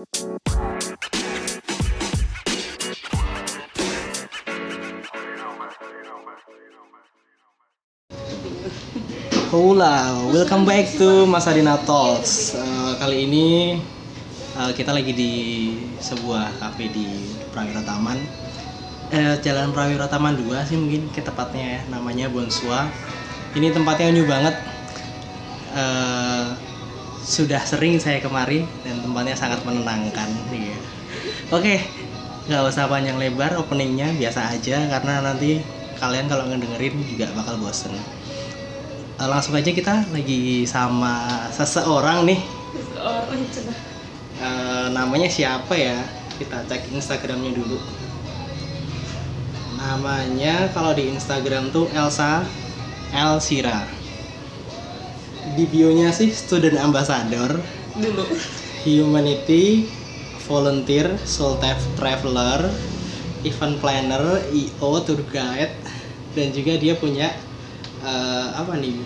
Hola, welcome back to Mas Adina Talks. Eh, kali ini eh, kita lagi di sebuah cafe di Prawira Taman. Eh, Jalan Prawira Taman 2 sih mungkin ke tepatnya ya, namanya Bonsua. Ini tempatnya new banget. Eh, sudah sering saya kemari dan tempatnya sangat menenangkan. Iya. Oke, nggak usah panjang lebar openingnya biasa aja karena nanti kalian kalau ngedengerin juga bakal bosen. Eh, langsung aja kita lagi sama seseorang nih Orang coba. Eh, namanya siapa ya kita cek instagramnya dulu namanya kalau di instagram tuh Elsa Elsira di bionya sih student ambassador Dulu. humanity volunteer soul Tra- traveler event planner io tour guide dan juga dia punya eh, apa nih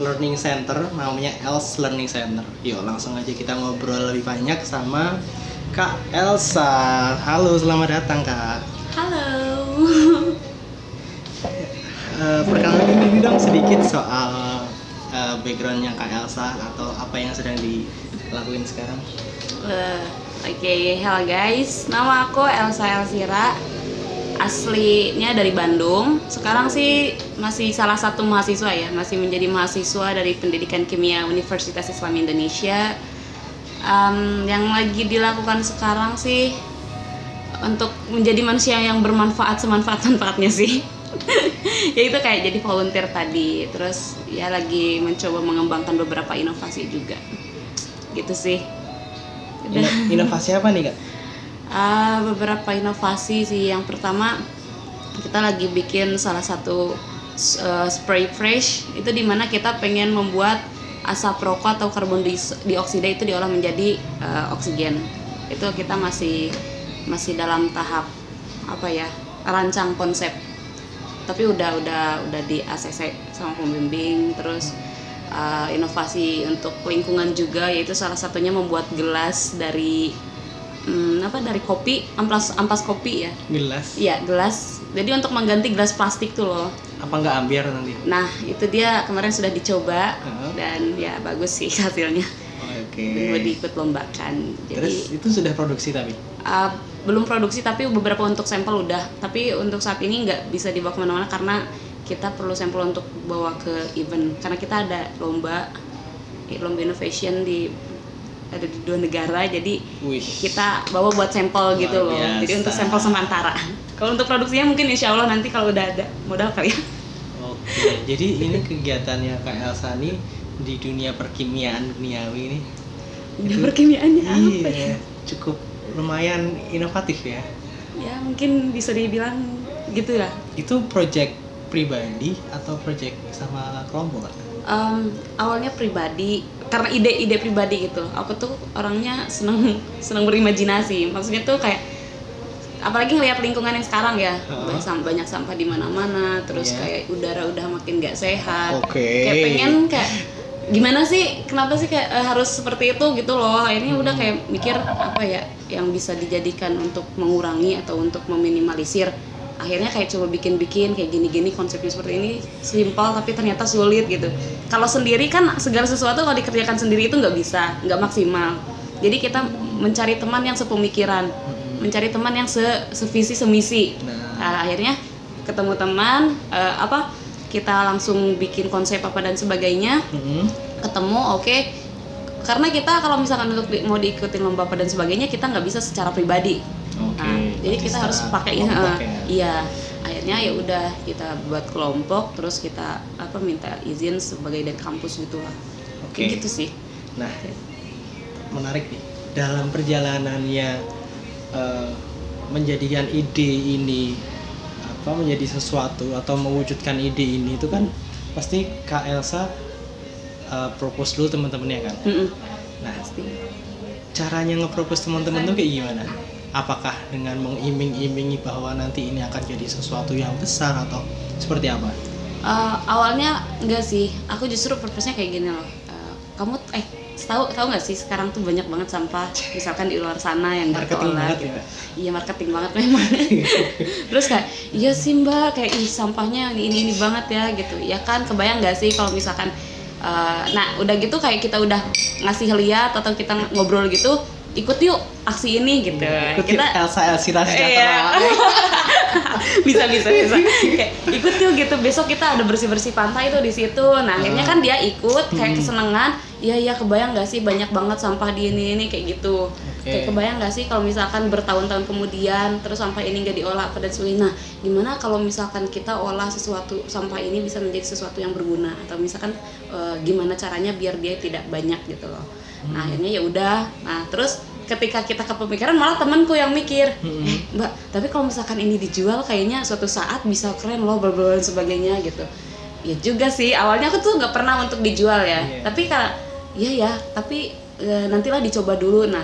learning center namanya Els Learning Center yuk langsung aja kita ngobrol lebih banyak sama Kak Elsa halo selamat datang Kak Halo. Eh, perkenalkan diri dong sedikit soal eh, backgroundnya Kak Elsa atau apa yang sedang dilakuin sekarang Eh, Oke, hello guys. Nama aku Elsa Elsira. Aslinya dari Bandung. Sekarang sih masih salah satu mahasiswa ya, masih menjadi mahasiswa dari Pendidikan Kimia Universitas Islam Indonesia. Em, yang lagi dilakukan sekarang sih untuk menjadi manusia yang bermanfaat semanfaat manfaatnya sih. ya itu kayak jadi volunteer tadi. Terus ya lagi mencoba mengembangkan beberapa inovasi juga. Gitu sih. Ino- inovasi apa nih Kak? Ah, beberapa inovasi sih. Yang pertama kita lagi bikin salah satu uh, spray fresh itu di mana kita pengen membuat asap rokok atau karbon dioksida itu diolah menjadi uh, oksigen. Itu kita masih masih dalam tahap apa ya rancang konsep. Tapi udah udah udah di ACC sama pembimbing terus uh, inovasi untuk lingkungan juga yaitu salah satunya membuat gelas dari hmm, apa dari kopi ampas ampas kopi ya Gelas iya gelas jadi untuk mengganti gelas plastik tuh loh apa nggak ambiar nanti? nah itu dia kemarin sudah dicoba Heeh. dan ya bagus sih hasilnya Oke. mau diikut lombakan jadi Terus itu sudah produksi tapi? uh, belum produksi tapi beberapa untuk sampel udah. Tapi untuk saat ini nggak bisa dibawa ke mana-mana karena kita perlu sampel untuk bawa ke event. Karena kita ada lomba lomba innovation di ada di dua negara jadi Wih. kita bawa buat sampel gitu loh. Biasa. jadi untuk sampel sementara kalau untuk produksinya mungkin insya Allah nanti kalau udah ada modal kali ya? Oke, jadi ini kegiatannya Kak Elsa nih di dunia perkimiaan duniawi ini. Di perkimiaannya apa ya? iya, cukup lumayan inovatif ya. ya mungkin bisa dibilang gitu ya Itu project pribadi atau project sama kelompok? Em, awalnya pribadi karena ide-ide pribadi gitu aku tuh orangnya seneng seneng berimajinasi maksudnya tuh kayak apalagi ngelihat lingkungan yang sekarang ya banyak sampah, banyak sampah di mana-mana terus Iya. kayak udara udah makin gak sehat Oke. kayak pengen kayak gimana sih kenapa sih kayak eh, harus seperti itu gitu loh? Akhirnya udah kayak mikir apa ya yang bisa dijadikan untuk mengurangi atau untuk meminimalisir. Akhirnya kayak coba bikin-bikin kayak gini-gini konsepnya seperti ini simpel tapi ternyata sulit gitu. Kalau sendiri kan segala sesuatu kalau dikerjakan sendiri itu nggak bisa nggak maksimal. Jadi kita mencari teman yang sepemikiran mencari teman yang se sevisi semisi Nah, Nah, akhirnya ketemu teman eh, apa kita langsung bikin konsep apa dan sebagainya mm-mm. ketemu oke karena kita kalau misalkan untuk di- mau diikutin lomba apa dan sebagainya kita nggak bisa secara pribadi Oke. Nah, jadi kita harus pakai ya. iya akhirnya ya udah kita buat kelompok terus kita apa minta izin sebagai dari kampus gitu lah Oke. Kayak gitu sih Nah, menarik nih. Dalam perjalanannya eh, menjadikan ide ini apa menjadi sesuatu atau mewujudkan ide ini itu kan pasti Kak Elsa eh, propose dulu teman-temannya kan. Mm-mm, Nah, pasti caranya nge-propose teman-teman tuh kayak gimana? Apakah dengan mengiming-imingi bahwa nanti ini akan jadi sesuatu yang besar atau seperti apa? Eh, awalnya enggak sih aku justru purpose-nya kayak gini loh Eh, kamu eh tahu tahu nggak sih sekarang tuh banyak banget sampah misalkan di luar sana yang Marketing banget gitu. ya. iya marketing banget memang terus kayak iya sih mbak kayak ih sampahnya ini ini banget ya gitu ya kan kebayang nggak sih kalau misalkan eh, nah udah gitu kayak kita udah ngasih lihat atau kita ngobrol gitu ikut yuk aksi ini gitu. Ikuti Elsa Elsira Iya. bisa bisa bisa. Kayak ikut yuk gitu. Besok kita ada bersih bersih pantai tuh di situ. Nah akhirnya kan dia ikut kayak Hmm. kesenangan. Iya iya kebayang gak sih banyak banget sampah di ini ini kayak gitu. Kayak kebayang gak sih kalau misalkan bertahun-tahun kemudian terus sampah ini gak diolah apa dan sebagainya nah gimana kalau misalkan kita olah sesuatu sampah ini bisa menjadi sesuatu yang berguna? Atau misalkan eh, gimana caranya biar dia tidak banyak gitu loh. Nah akhirnya ya udah. Nah terus ketika kita kepemikiran malah temanku yang mikir Mm-mm. eh mbak tapi kalau misalkan ini dijual kayaknya suatu saat bisa keren loh dan sebagainya gitu ya juga sih awalnya aku tuh nggak pernah untuk dijual ya Iya. tapi kalau iya ya tapi e, nantilah dicoba dulu nah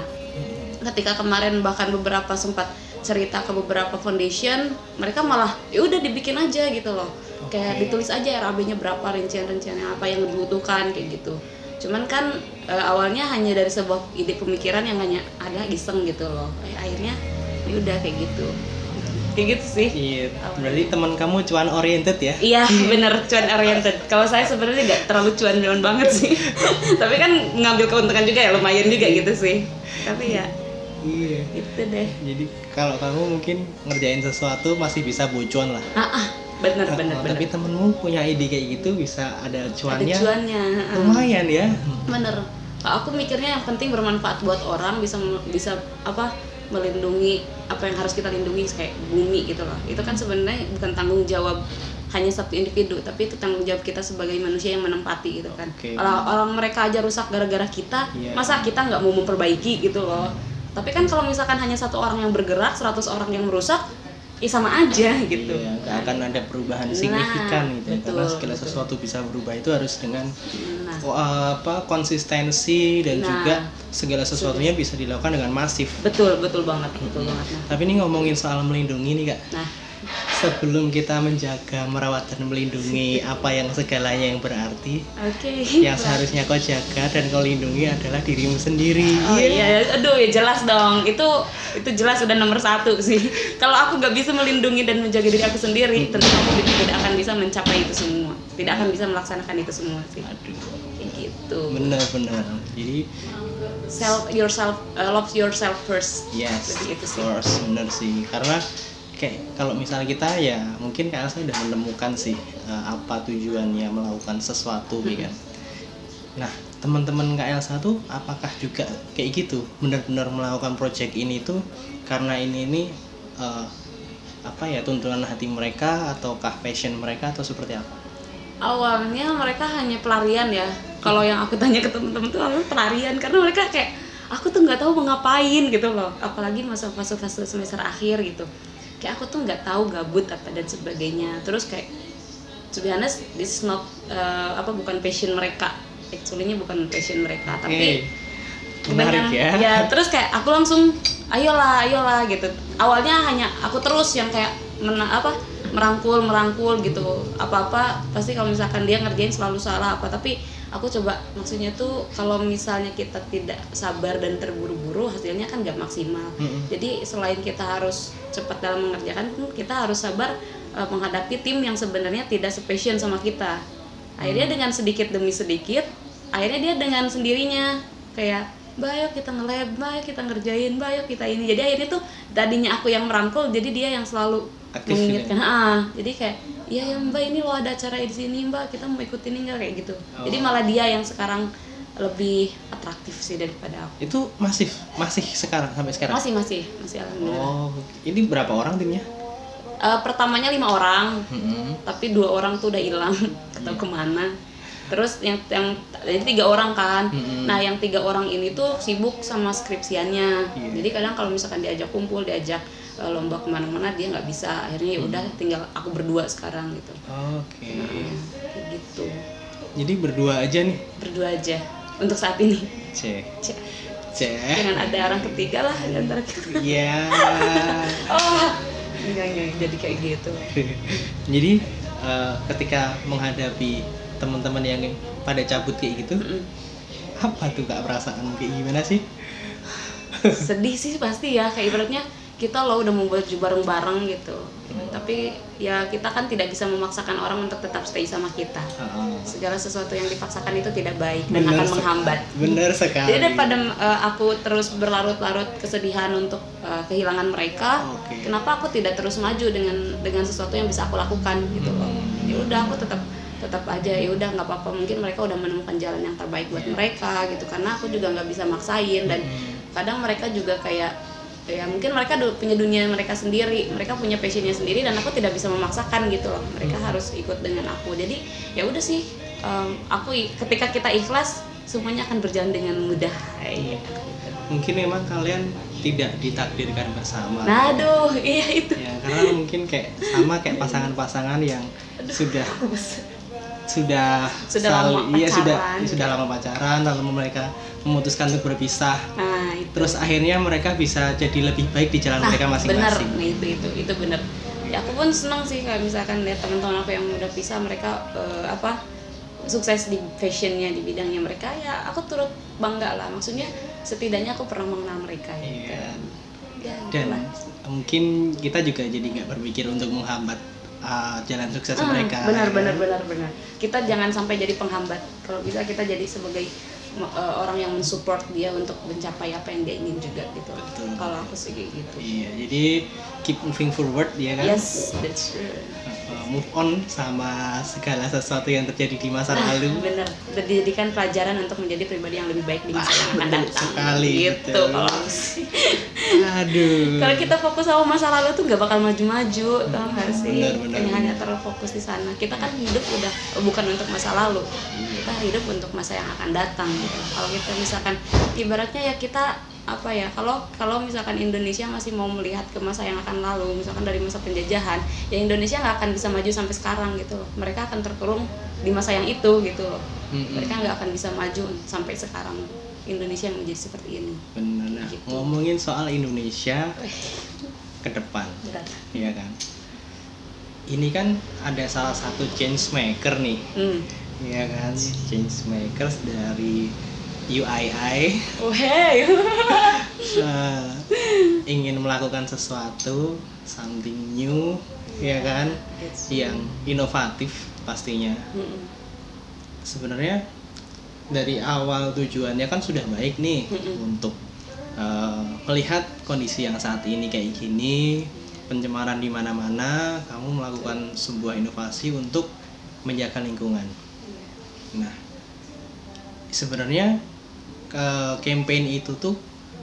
ketika kemarin bahkan beberapa sempat cerita ke beberapa foundation mereka malah ya udah dibikin aja gitu loh kayak Oke. ditulis aja RAB-nya berapa rincian-rinciannya apa yang dibutuhkan kayak gitu cuman kan e, awalnya hanya dari sebuah ide pemikiran yang hanya ada iseng gitu loh eh, akhirnya ya udah kayak gitu kayak gitu sih Iya, berarti teman kamu cuan oriented ya? Iya bener cuan oriented. Kalau saya sebenarnya nggak terlalu cuan-cuan banget sih. Tapi kan ngambil keuntungan juga ya lumayan juga gitu sih. Tapi ya Iya. itu deh. Jadi kalau kamu mungkin ngerjain sesuatu masih bisa bocuan lah. Ah, ah bener Oh, bener. Tapi temenmu punya ide kayak gitu bisa ada Ada cuannya. cuannya. ah. Lumayan ya. Bener. Kalau aku mikirnya yang penting bermanfaat buat orang bisa bisa apa melindungi apa yang harus kita lindungi kayak bumi gitu loh. Itu kan sebenarnya bukan tanggung jawab hanya satu individu, tapi itu tanggung jawab kita sebagai manusia yang menempati gitu kan. Oke. Kalau orang mereka aja rusak gara-gara kita, Iya. masa kita nggak mau memperbaiki gitu loh. Tapi kan kalau misalkan hanya satu orang yang bergerak, 100 orang yang merusak, ya sama aja gitu. Iya, nggak akan ada perubahan Nah, signifikan gitu. ya. Karena betul, segala betul. sesuatu bisa berubah itu harus dengan Nah, ko- apa konsistensi dan Nah. juga segala sesuatunya bisa dilakukan dengan masif. betul betul banget, betul banget. Nah, Tapi ini ngomongin soal melindungi nih kak. nah Sebelum kita menjaga, merawat dan melindungi apa yang segalanya yang berarti, oke. yang seharusnya kau jaga dan kau lindungi adalah dirimu sendiri. Oh iya, aduh ya jelas dong. Itu itu jelas udah nomor satu sih. Kalau aku nggak bisa melindungi dan menjaga diri aku sendiri, tentu aku tidak akan bisa mencapai itu semua. Tidak akan bisa melaksanakan itu semua sih. Aduh, Kayak gitu. benar-benar. Jadi Self yourself, uh, love yourself first. Yes, Lebih itu sih. course, bener sih. Karena kayak kalau misalnya kita ya mungkin kayak saya udah menemukan sih eh, apa tujuannya melakukan sesuatu ya kan. Nah, teman-teman Kak Elsa tuh apakah juga kayak gitu? Benar-benar melakukan project ini tuh karena ini ini eh, apa ya tuntunan hati mereka ataukah passion mereka atau seperti apa? Awalnya mereka hanya pelarian ya. Kalau yang aku tanya ke temen-temen tuh awalnya pelarian karena mereka kayak aku tuh nggak tahu mau ngapain gitu loh. Apalagi masa fase semester akhir gitu. Kayak aku tuh nggak tahu gabut apa dan sebagainya. Terus kayak to be honest, this is not uh, apa bukan passion mereka. Actually-nya bukan passion mereka, tapi Oke. menarik dengan- ya. terus kayak aku langsung ayolah ayolah gitu awalnya hanya aku terus yang kayak mena, apa merangkul merangkul gitu apa apa pasti kalau misalkan dia ngerjain selalu salah apa tapi aku coba maksudnya tuh kalau misalnya kita tidak sabar dan terburu-buru hasilnya kan nggak maksimal. Mm-mm. jadi selain kita harus cepat dalam mengerjakan pun kita harus sabar eh, menghadapi tim yang sebenarnya tidak sepassion sama kita. Akhirnya dengan sedikit demi sedikit akhirnya dia dengan sendirinya. Kayak mbak ayo kita nge-lab mbak ayo kita ngerjain mbak ayo kita ini. Jadi akhirnya tuh tadinya aku yang merangkul jadi dia yang selalu Aktif mengingatkan ah jadi kayak iya ya mbak ini lo ada acara di sini mbak kita mau ikut ini nggak kayak gitu jadi Oh. malah dia yang sekarang lebih atraktif sih daripada aku Itu masih masih sekarang sampai sekarang. masih masih masih alhamdulillah Oh, ini berapa orang timnya? Eh, pertamanya lima orang Mm-mm. tapi dua orang tuh udah hilang atau ke mana terus yang yang jadi tiga orang kan Mm-mm. nah yang tiga orang ini tuh sibuk sama skripsiannya Iya. jadi kadang kalau misalkan diajak kumpul diajak lomba ke mana-mana dia nggak bisa akhirnya ya udah tinggal aku berdua sekarang gitu Oke. Nah, kayak gitu Jadi berdua aja nih. berdua aja untuk saat ini Cek. Cek. Jangan ada orang ketiga lah di antara kita Iya. oh enggak enggak jadi kayak gitu Jadi eh, ketika menghadapi teman-teman yang pada cabut kayak gitu, Mm-mm. apa tuh kak perasaan kayak gimana sih sedih sih pasti ya kayak ibaratnya kita loh udah membuat baju bareng-bareng gitu tapi ya kita kan tidak bisa memaksakan orang untuk tetap stay sama kita Heeh. segala sesuatu yang dipaksakan itu tidak baik dan Bener akan sekali. menghambat bener sekali jadi daripada uh, aku terus berlarut-larut kesedihan untuk uh, kehilangan mereka Oke. kenapa aku tidak terus maju dengan dengan sesuatu yang bisa aku lakukan gitu loh Hmm. ya udah aku tetap tetap aja ya udah nggak apa-apa mungkin mereka udah menemukan jalan yang terbaik buat Iya. mereka gitu karena aku juga nggak bisa maksain dan Hmm. kadang mereka juga kayak ya. Mungkin mereka punya dunia mereka sendiri mereka punya passionnya sendiri dan aku tidak bisa memaksakan gitu loh. Mereka Hmm. harus ikut dengan aku. Jadi ya udah sih em, aku ketika kita ikhlas semuanya akan berjalan dengan mudah. Iya. mungkin memang kalian tidak ditakdirkan bersama. Nah aduh iya itu. Ya karena mungkin kayak sama kayak pasangan-pasangan yang sudah sudah Sudah saling- lama iya sudah pacaran. sudah lama pacaran lalu mereka memutuskan untuk berpisah nah itu terus akhirnya mereka bisa jadi lebih baik di jalan nah, mereka benar masing-masing nah itu itu itu benar ya aku pun senang sih kayak misalkan lihat teman-teman aku yang udah pisah mereka eh, apa sukses di fashionnya di bidangnya mereka ya aku turut bangga lah maksudnya setidaknya aku pernah mengenal mereka gitu Iya. ya dan itulah. mungkin kita juga jadi nggak berpikir untuk menghambat uh, jalan sukses Ah, mereka benar ya benar kan? benar benar kita jangan sampai jadi penghambat. Kalau bisa kita jadi sebagai eh, orang yang mensupport dia untuk mencapai apa yang dia ingin juga gitu. Betul. kalau aku sih gitu. Iya jadi keep moving forward ya kan? Yes that's true. Uh, move on sama segala sesuatu yang terjadi di masa lalu. bener. Dan dijadikan pelajaran untuk menjadi pribadi yang lebih baik di masa yang akan datang. sekali, gitu. betul. kalau aduh. Kalau kita fokus sama masa lalu tuh nggak bakal maju-maju tau gak sih? Bener, bener, bener. hanya terfokus di sana. Kita kan hidup udah bukan untuk masa lalu. Iya. kita hidup untuk masa yang akan datang gitu. Kalau kita misalkan ibaratnya ya kita apa ya kalau kalau misalkan Indonesia masih mau melihat ke masa yang akan lalu misalkan dari masa penjajahan ya Indonesia nggak akan bisa maju sampai sekarang gitu loh. Mereka akan terkurung di masa yang itu gitu loh. Mereka nggak akan bisa maju sampai sekarang. Indonesia yang menjadi seperti ini. Benar nah, Gitu. ngomongin soal Indonesia ke depan. Berat. Ya kan? Ini kan ada salah satu change maker nih. Hmm. ya kan? Change makers dari UII oh hey. Eh, ingin melakukan sesuatu something new ya kan? Yang inovatif pastinya. Mm-mm. sebenarnya dari awal tujuannya kan sudah baik nih Mm-mm. untuk eh, melihat kondisi yang saat ini kayak gini pencemaran di mana-mana kamu melakukan sebuah inovasi untuk menjaga lingkungan. Nah sebenarnya ke campaign itu tuh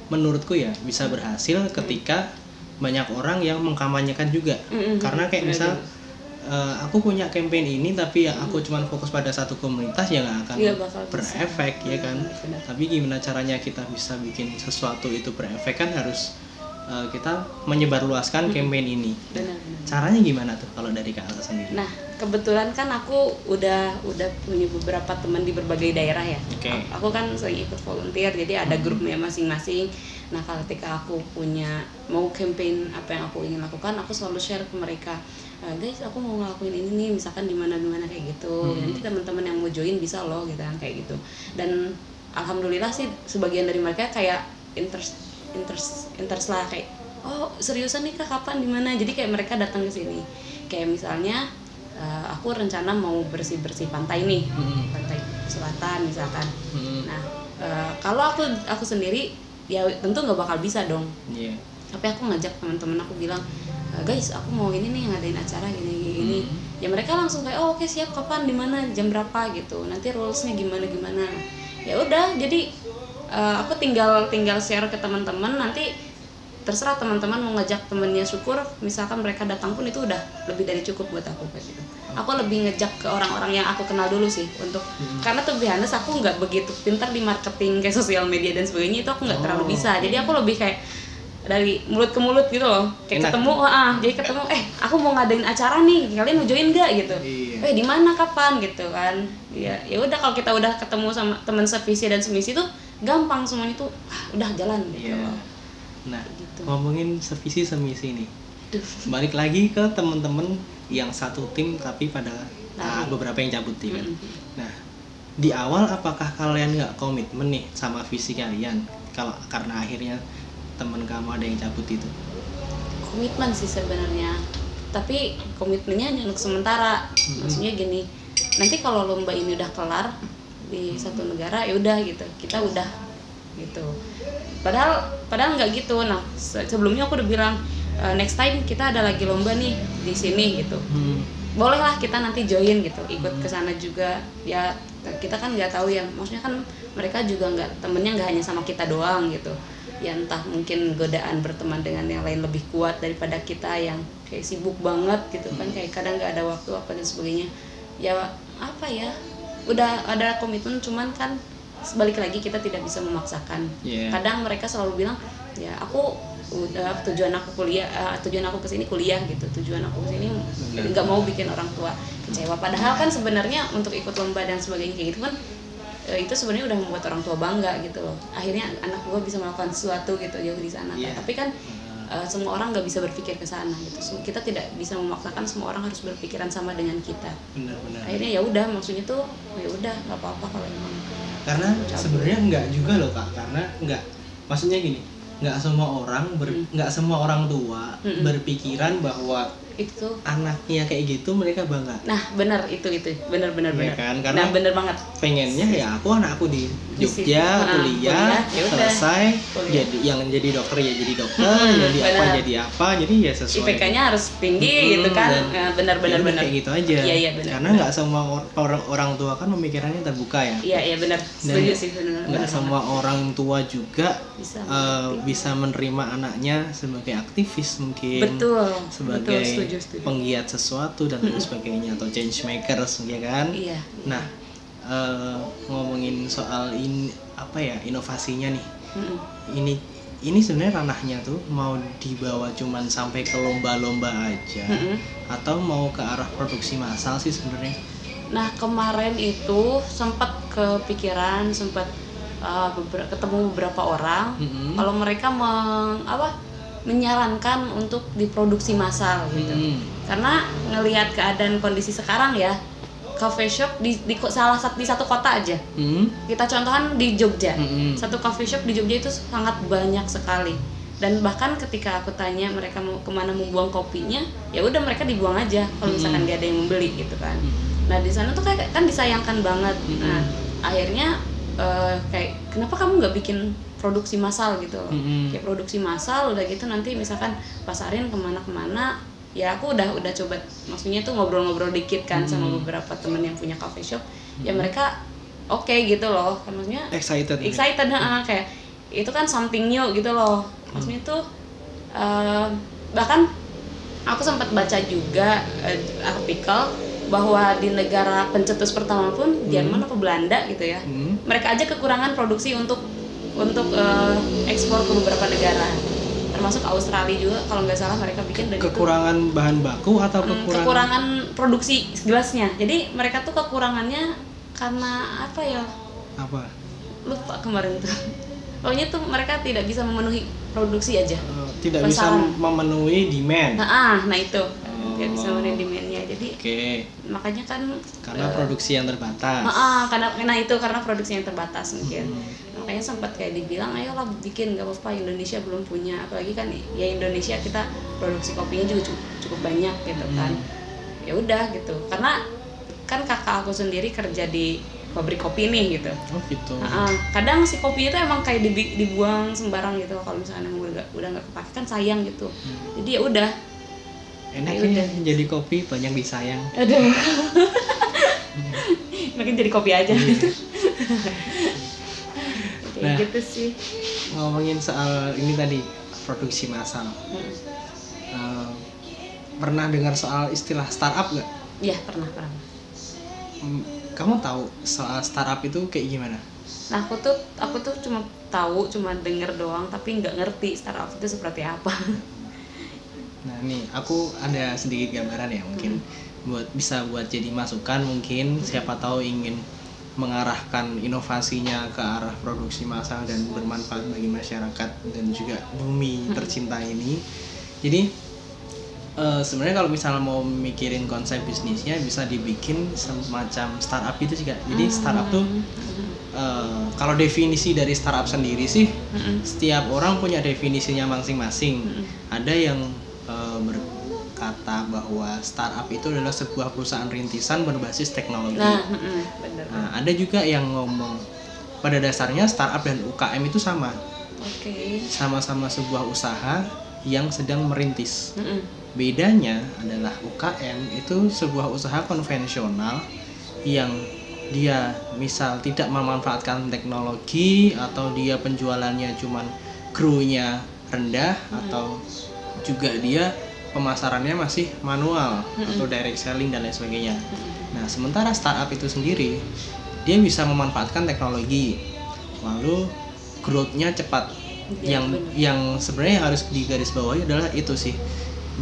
menurutku ya bisa berhasil ketika banyak orang yang mengkampanyekan juga Mm-mm. karena kayak misal Benar-benar. eh, aku punya campaign ini tapi ya aku cuma fokus pada satu komunitas ya nggak akan Iya, bakal bisa. berefek ya kan Benar. tapi gimana caranya kita bisa bikin sesuatu itu berefek kan harus eh, kita menyebarluaskan campaign ini benar-benar caranya gimana tuh kalau dari kak Alsa sendiri Nah, kebetulan kan aku udah udah punya beberapa teman di berbagai daerah ya. Oke. A- Aku kan sering ikut volunteer, jadi ada grupnya masing-masing. Nah, kalau ketika aku punya mau campaign apa yang aku ingin lakukan, aku selalu share ke mereka. "Eh, guys, aku mau ngelakuin ini nih, misalkan di mana di mana kayak gitu. Hmm. Nanti teman-teman yang mau join bisa loh gitu kan kayak gitu. Dan alhamdulillah sih sebagian dari mereka kayak interest interest interest lah kayak oh seriusan nih kak? Kapan? Di mana? Jadi kayak mereka datang ke sini. Kayak misalnya eh, aku rencana mau bersih bersih pantai nih. Mm-mm. pantai selatan misalkan. Mm-mm. nah eh, kalau aku aku sendiri ya tentu nggak bakal bisa dong. Iya. tapi aku ngajak teman-teman aku bilang "Eh, guys aku mau ini nih ngadain acara gini gini, gini." Hmm. ya mereka langsung kayak oh oke siap. Kapan? Di mana? Jam berapa? gitu. Nanti rulesnya gimana gimana. Ya udah jadi eh, aku tinggal tinggal share ke teman-teman nanti terserah teman-teman mau ngajak temennya syukur misalkan mereka datang pun itu udah lebih dari cukup buat aku kayak gitu aku lebih ngejak ke orang-orang yang aku kenal dulu sih untuk Hmm. karena tuh honest aku nggak begitu pintar di marketing kayak sosial media dan sebagainya itu aku nggak terlalu Oh, bisa oke. jadi aku lebih kayak dari mulut ke mulut gitu loh kayak Enak. ketemu ah jadi ketemu eh aku mau ngadain acara nih kalian mau join gak gitu Iya. eh di mana kapan gitu kan ya ya udah kalau kita udah ketemu sama teman sevisi dan semisi tuh gampang semuanya tuh ah, udah jalan gitu loh Nah, Gitu. ngomongin sevisi semisi nih. Duh. Balik lagi ke temen-temen yang satu tim tapi pada Nah. ah, beberapa yang cabut tim kan. Mm-mm. Nah, di awal apakah kalian nggak komitmen nih sama visi kalian kalau karena akhirnya teman kamu ada yang cabut itu komitmen sih sebenarnya tapi komitmennya hanya untuk sementara maksudnya gini nanti kalau lomba ini udah kelar di satu negara ya udah gitu. Kita udah gitu. Padahal padahal nggak gitu. Nah se- sebelumnya aku udah bilang "E, next time kita ada lagi lomba nih di sini gitu. Hmm. bolehlah kita nanti join gitu. Ikut ke sana juga. Ya kita kan nggak tahu ya maksudnya kan mereka juga nggak temennya nggak hanya sama kita doang gitu. Ya entah mungkin godaan berteman dengan yang lain lebih kuat daripada kita yang kayak sibuk banget gitu kan. Kayak kadang nggak ada waktu apa dan sebagainya. Ya apa ya udah ada komitmen cuman kan balik lagi kita tidak bisa memaksakan Iya. kadang mereka selalu bilang ya aku udah tujuan aku kuliah eh, tujuan aku ke sini kuliah gitu tujuan aku ke sini nggak mau bikin orang tua kecewa padahal kan sebenarnya untuk ikut lomba dan sebagainya kayak gitu kan eh, itu sebenarnya udah membuat orang tua bangga gitu loh akhirnya anak gua bisa melakukan sesuatu gitu jauh di sana kan. Iya. tapi kan eh, semua orang nggak bisa berpikir ke sana gitu. So, kita tidak bisa memaksakan semua orang harus berpikiran sama dengan kita. Benar-benar akhirnya ya udah maksudnya tuh ya udah nggak apa-apa kalau emang karena sebenarnya nggak juga loh kak. Karena nggak maksudnya gini nggak semua orang Hmm. nggak semua orang tua Mm-mm. berpikiran bahwa itu. Anaknya kayak gitu mereka bangga. Nah benar itu itu. Benar benar Iya benar. kan? Karena- nah benar banget. pengennya ya aku anakku di Di. Jogja Ah, kuliah, kuliah, ya selesai. Kuliah. jadi yang jadi dokter ya jadi dokter Mm-mm, jadi apa benar. jadi apa. Jadi ya sesuai. IPK-nya harus tinggi Mm-mm, gitu kan? Nah, benar benar ya benar. kayak gitu aja. Iya, iya, benar, karena nggak semua or- orang orang tua kan pemikirannya terbuka ya. Iya iya benar. Setuju sih benar nggak semua orang tua juga bisa eh, bisa menerima anaknya sebagai aktivis mungkin betul sebagai betul setuju setuju penggiat sesuatu dan lain sebagainya atau change makers ya kan iya Nah, eh, ngomongin soal ini apa ya inovasinya nih. Mm-mm. Ini ini sebenarnya ranahnya tuh mau dibawa cuman sampai ke lomba-lomba aja Mm-mm. atau mau ke arah produksi massal sih sebenarnya. nah kemarin itu sempat kepikiran sempat uh, beber- ketemu beberapa orang Mm-mm. kalau mereka meng, apa menyarankan untuk diproduksi massal gitu. Mm-mm. karena ngelihat keadaan kondisi sekarang ya cafe shop di, di salah satu di satu kota aja. Mm-mm. kita contohkan di Jogja. Mm-mm. satu coffee shop di Jogja itu sangat banyak sekali. Dan bahkan ketika aku tanya mereka mau ke mana membuang kopinya ya udah mereka dibuang aja kalau misalkan nggak ada yang membeli gitu kan. Nah di sana tuh kayak kan disayangkan banget. Nah akhirnya eh, kayak kenapa kamu nggak bikin produksi massal gitu. Loh Mm-mm. kayak produksi massal udah gitu nanti misalkan pasarin ke mana-kemana ya aku udah udah coba maksudnya tuh ngobrol-ngobrol dikit kan sama beberapa temen yang punya coffee shop ya mereka oke gitu loh. Kan maksudnya Excited. excited ha, kayak itu kan something new gitu loh. Maksudnya tuh eh, bahkan aku sempat baca juga eh, artikel bahwa di negara pencetus pertama pun Jerman apa Belanda gitu ya Mm. mereka aja kekurangan produksi untuk untuk eh, ekspor ke beberapa negara termasuk Australia juga kalau nggak salah mereka bikin dan itu Kekurangan bahan baku atau Hmm, kekurangan, kekurangan produksi gelasnya jadi mereka tuh kekurangannya karena apa ya apa? lupa kemarin tuh pokoknya tuh mereka tidak bisa memenuhi produksi aja Eh, tidak bisa Pasaran. memenuhi demand. nah ah nah itu Tidak bisa demandnya jadi Oke, makanya kan karena eh, produksi yang terbatas. ah, karena karena itu karena produksi yang terbatas mungkin. Hmm. makanya sempat kayak dibilang ayolah bikin nggak apa-apa Indonesia belum punya. Apalagi kan ya Indonesia kita produksi kopinya juga cukup, cukup banyak gitu kan. Ya udah gitu. Karena kan kakak aku sendiri kerja di pabrik kopi nih gitu. Oh gitu. Nah, kadang si kopi itu emang kayak dibi- dibuang sembarang gitu. Kalau misalnya udah udah nggak kepake kan sayang gitu. Jadi ya udah Enak Ya udah. jadi kopi banyak disayang. aduh makin jadi kopi aja kayak Nah. gitu sih Ngomongin soal ini tadi produksi massal. Hmm. Eh, pernah dengar soal istilah startup nggak? Iya pernah pernah Hmm, Kamu tahu soal startup itu kayak gimana? nah aku tuh aku tuh cuma tahu cuma denger doang tapi nggak ngerti startup itu seperti apa Nah nih aku ada sedikit gambaran ya mungkin buat bisa buat jadi masukan mungkin siapa tahu ingin mengarahkan inovasinya ke arah produksi massal dan bermanfaat bagi masyarakat dan juga bumi tercinta ini. Jadi Eh, sebenarnya kalau misalnya mau mikirin konsep bisnisnya bisa dibikin semacam startup itu sih kak. Jadi startup tuh eh, kalau definisi dari startup sendiri sih Mm-mm. setiap orang punya definisinya masing-masing. Ada yang eh, berkata bahwa startup itu adalah sebuah perusahaan rintisan berbasis teknologi. Nah, bener. Nah, ada juga yang ngomong pada dasarnya startup dan UKM itu sama, Oke. sama-sama sebuah usaha yang sedang merintis. Mm-mm. Bedanya adalah UKM itu sebuah usaha konvensional yang dia misal tidak memanfaatkan teknologi atau dia penjualannya cuman crew-nya rendah atau juga dia pemasarannya masih manual atau direct selling dan lain sebagainya. Nah, sementara startup itu sendiri dia bisa memanfaatkan teknologi lalu growth-nya cepat. Iya, yang benar. yang sebenarnya harus digarisbawahi adalah itu sih.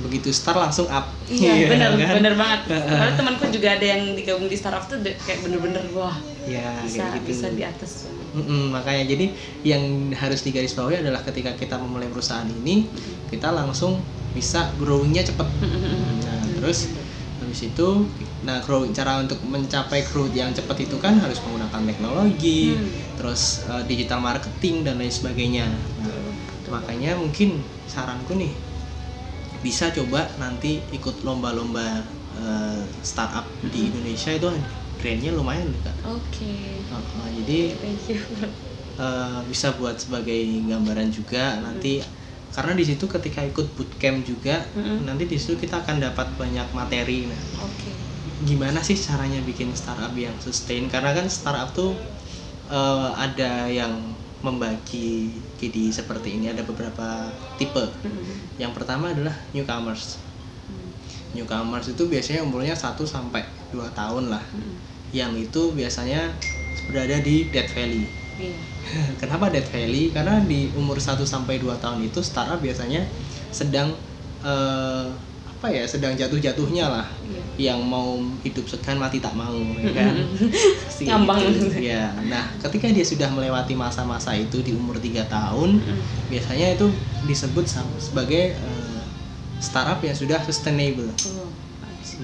Begitu start langsung up. Iya, bener, kan? bener banget. Karena temanku juga ada yang digabung di startup tuh kayak bener-bener wah Ya, bisa kayak gitu. bisa di atas. Mm-mm, makanya jadi yang harus digarisbawahi adalah ketika kita memulai perusahaan ini kita langsung bisa growingnya cepet. Nah, terus habis itu nah grow cara untuk mencapai growth yang cepat itu kan harus menggunakan teknologi, Hmm. terus eh, digital marketing dan lain sebagainya. Nah, makanya mungkin saranku nih bisa coba nanti ikut lomba-lomba eh, startup di Indonesia itu grandnya lumayan kak. Oke. Heeh, jadi Thank you. eh, bisa buat sebagai gambaran juga nanti karena di situ ketika ikut bootcamp juga Mm-mm. nanti di situ kita akan dapat banyak materi nah Oke. gimana sih caranya bikin startup yang sustain karena kan startup tuh eh, ada yang membagi jadi seperti ini ada beberapa tipe Mm-mm. yang pertama adalah newcomers Mm. newcomers itu biasanya umurnya 1 sampai 2 tahun lah Mm. yang itu biasanya berada di Dead Valley Iya. Kenapa Dead Valley? Karena di umur 1 sampai 2 tahun itu startup biasanya sedang eh, apa ya? Sedang jatuh-jatuhnya lah. Iya. Yang mau hidup segan mati tak mau, ya kan? Ngambang. gitu. Ya. Nah, ketika dia sudah melewati masa-masa itu di umur 3 tahun, Mm. biasanya itu disebut sebagai eh, startup yang sudah sustainable. Oh.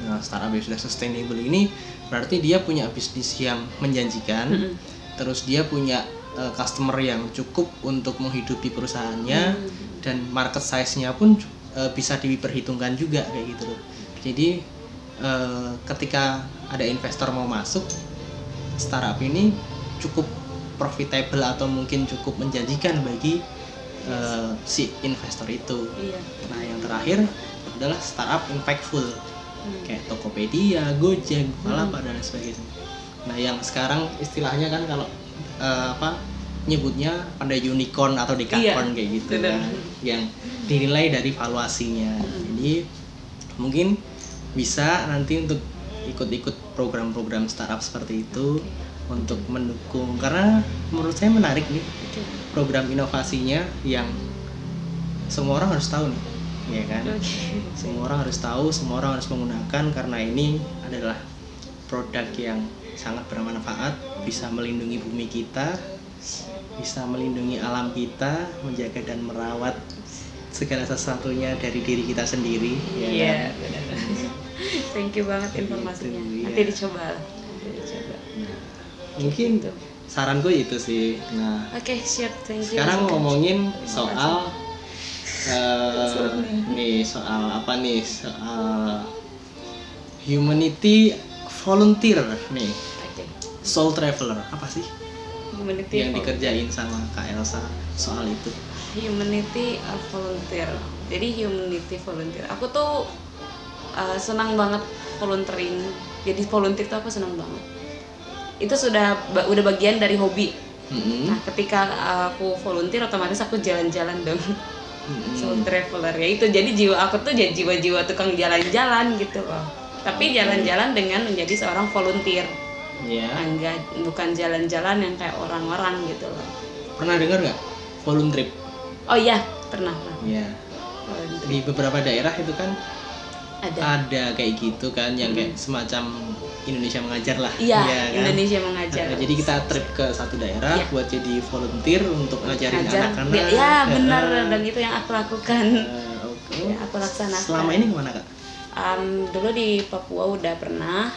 Nah, startup yang sudah sustainable ini berarti dia punya bisnis yang menjanjikan Mm-mm. terus dia punya uh, customer yang cukup untuk menghidupi perusahaannya Hmm. dan market size-nya pun uh, bisa diperhitungkan juga kayak gitu loh. Jadi uh, ketika ada investor mau masuk startup ini cukup profitable atau mungkin cukup menjanjikan bagi uh, si investor itu. Iya. Nah, yang terakhir adalah startup impactful Hmm. kayak Tokopedia, Gojek, Bukalapak dan lain sebagainya. Nah, yang sekarang istilahnya kan kalau eh, apa nyebutnya pada unicorn atau dekakorn Iya, kayak gitu bener. kan, yang dinilai dari valuasinya. Jadi mungkin bisa nanti untuk ikut-ikut program-program startup seperti itu untuk mendukung karena menurut saya menarik nih program inovasinya yang semua orang harus tahu nih ya kan Oke. semua orang harus tahu semua orang harus menggunakan karena ini adalah produk yang sangat bermanfaat bisa melindungi bumi kita bisa melindungi alam kita menjaga dan merawat segala sesuatunya dari diri kita sendiri ya Iya, kan? benar. Thank you banget informasinya. Gitu, Nanti iya. dicoba lah. Nanti dicoba. mungkin Gitu. saranku itu sih nah Oke, siap. Thank you. sekarang ngomongin soal eh nih soal apa nih soal humanity volunteer nih. Soul traveler apa sih Humanity yang dikerjain sama Kak Elsa soal itu Humanity uh, volunteer. Jadi humanity volunteer. Aku tuh uh, senang banget volunteering. Jadi volunteer tuh aku senang banget. Itu sudah udah bagian dari hobi. Mm-mm. Nah, ketika aku volunteer otomatis aku jalan-jalan dong. Mm-mm. soul traveler ya itu jadi jiwa aku tuh jadi jiwa-jiwa tukang jalan-jalan gitu loh tapi jalan-jalan dengan menjadi seorang volunteer ya enggak bukan jalan-jalan yang kayak orang-orang gitu loh. Pernah dengar nggak? Voluntrip oh iya pernah ya volunteer. di beberapa daerah itu kan ada. ada kayak gitu kan yang kayak semacam Indonesia mengajar lah. Iya kan? Indonesia mengajar. Nah, jadi kita trip ke satu daerah Iya. buat jadi volunteer untuk ngajarin Ngajar. anak-anak. Ya benar Eh, dan itu yang aku lakukan. Eh, oke. ya, aku laksanakan. Selama ini ke mana kak? Em, dulu di Papua udah pernah.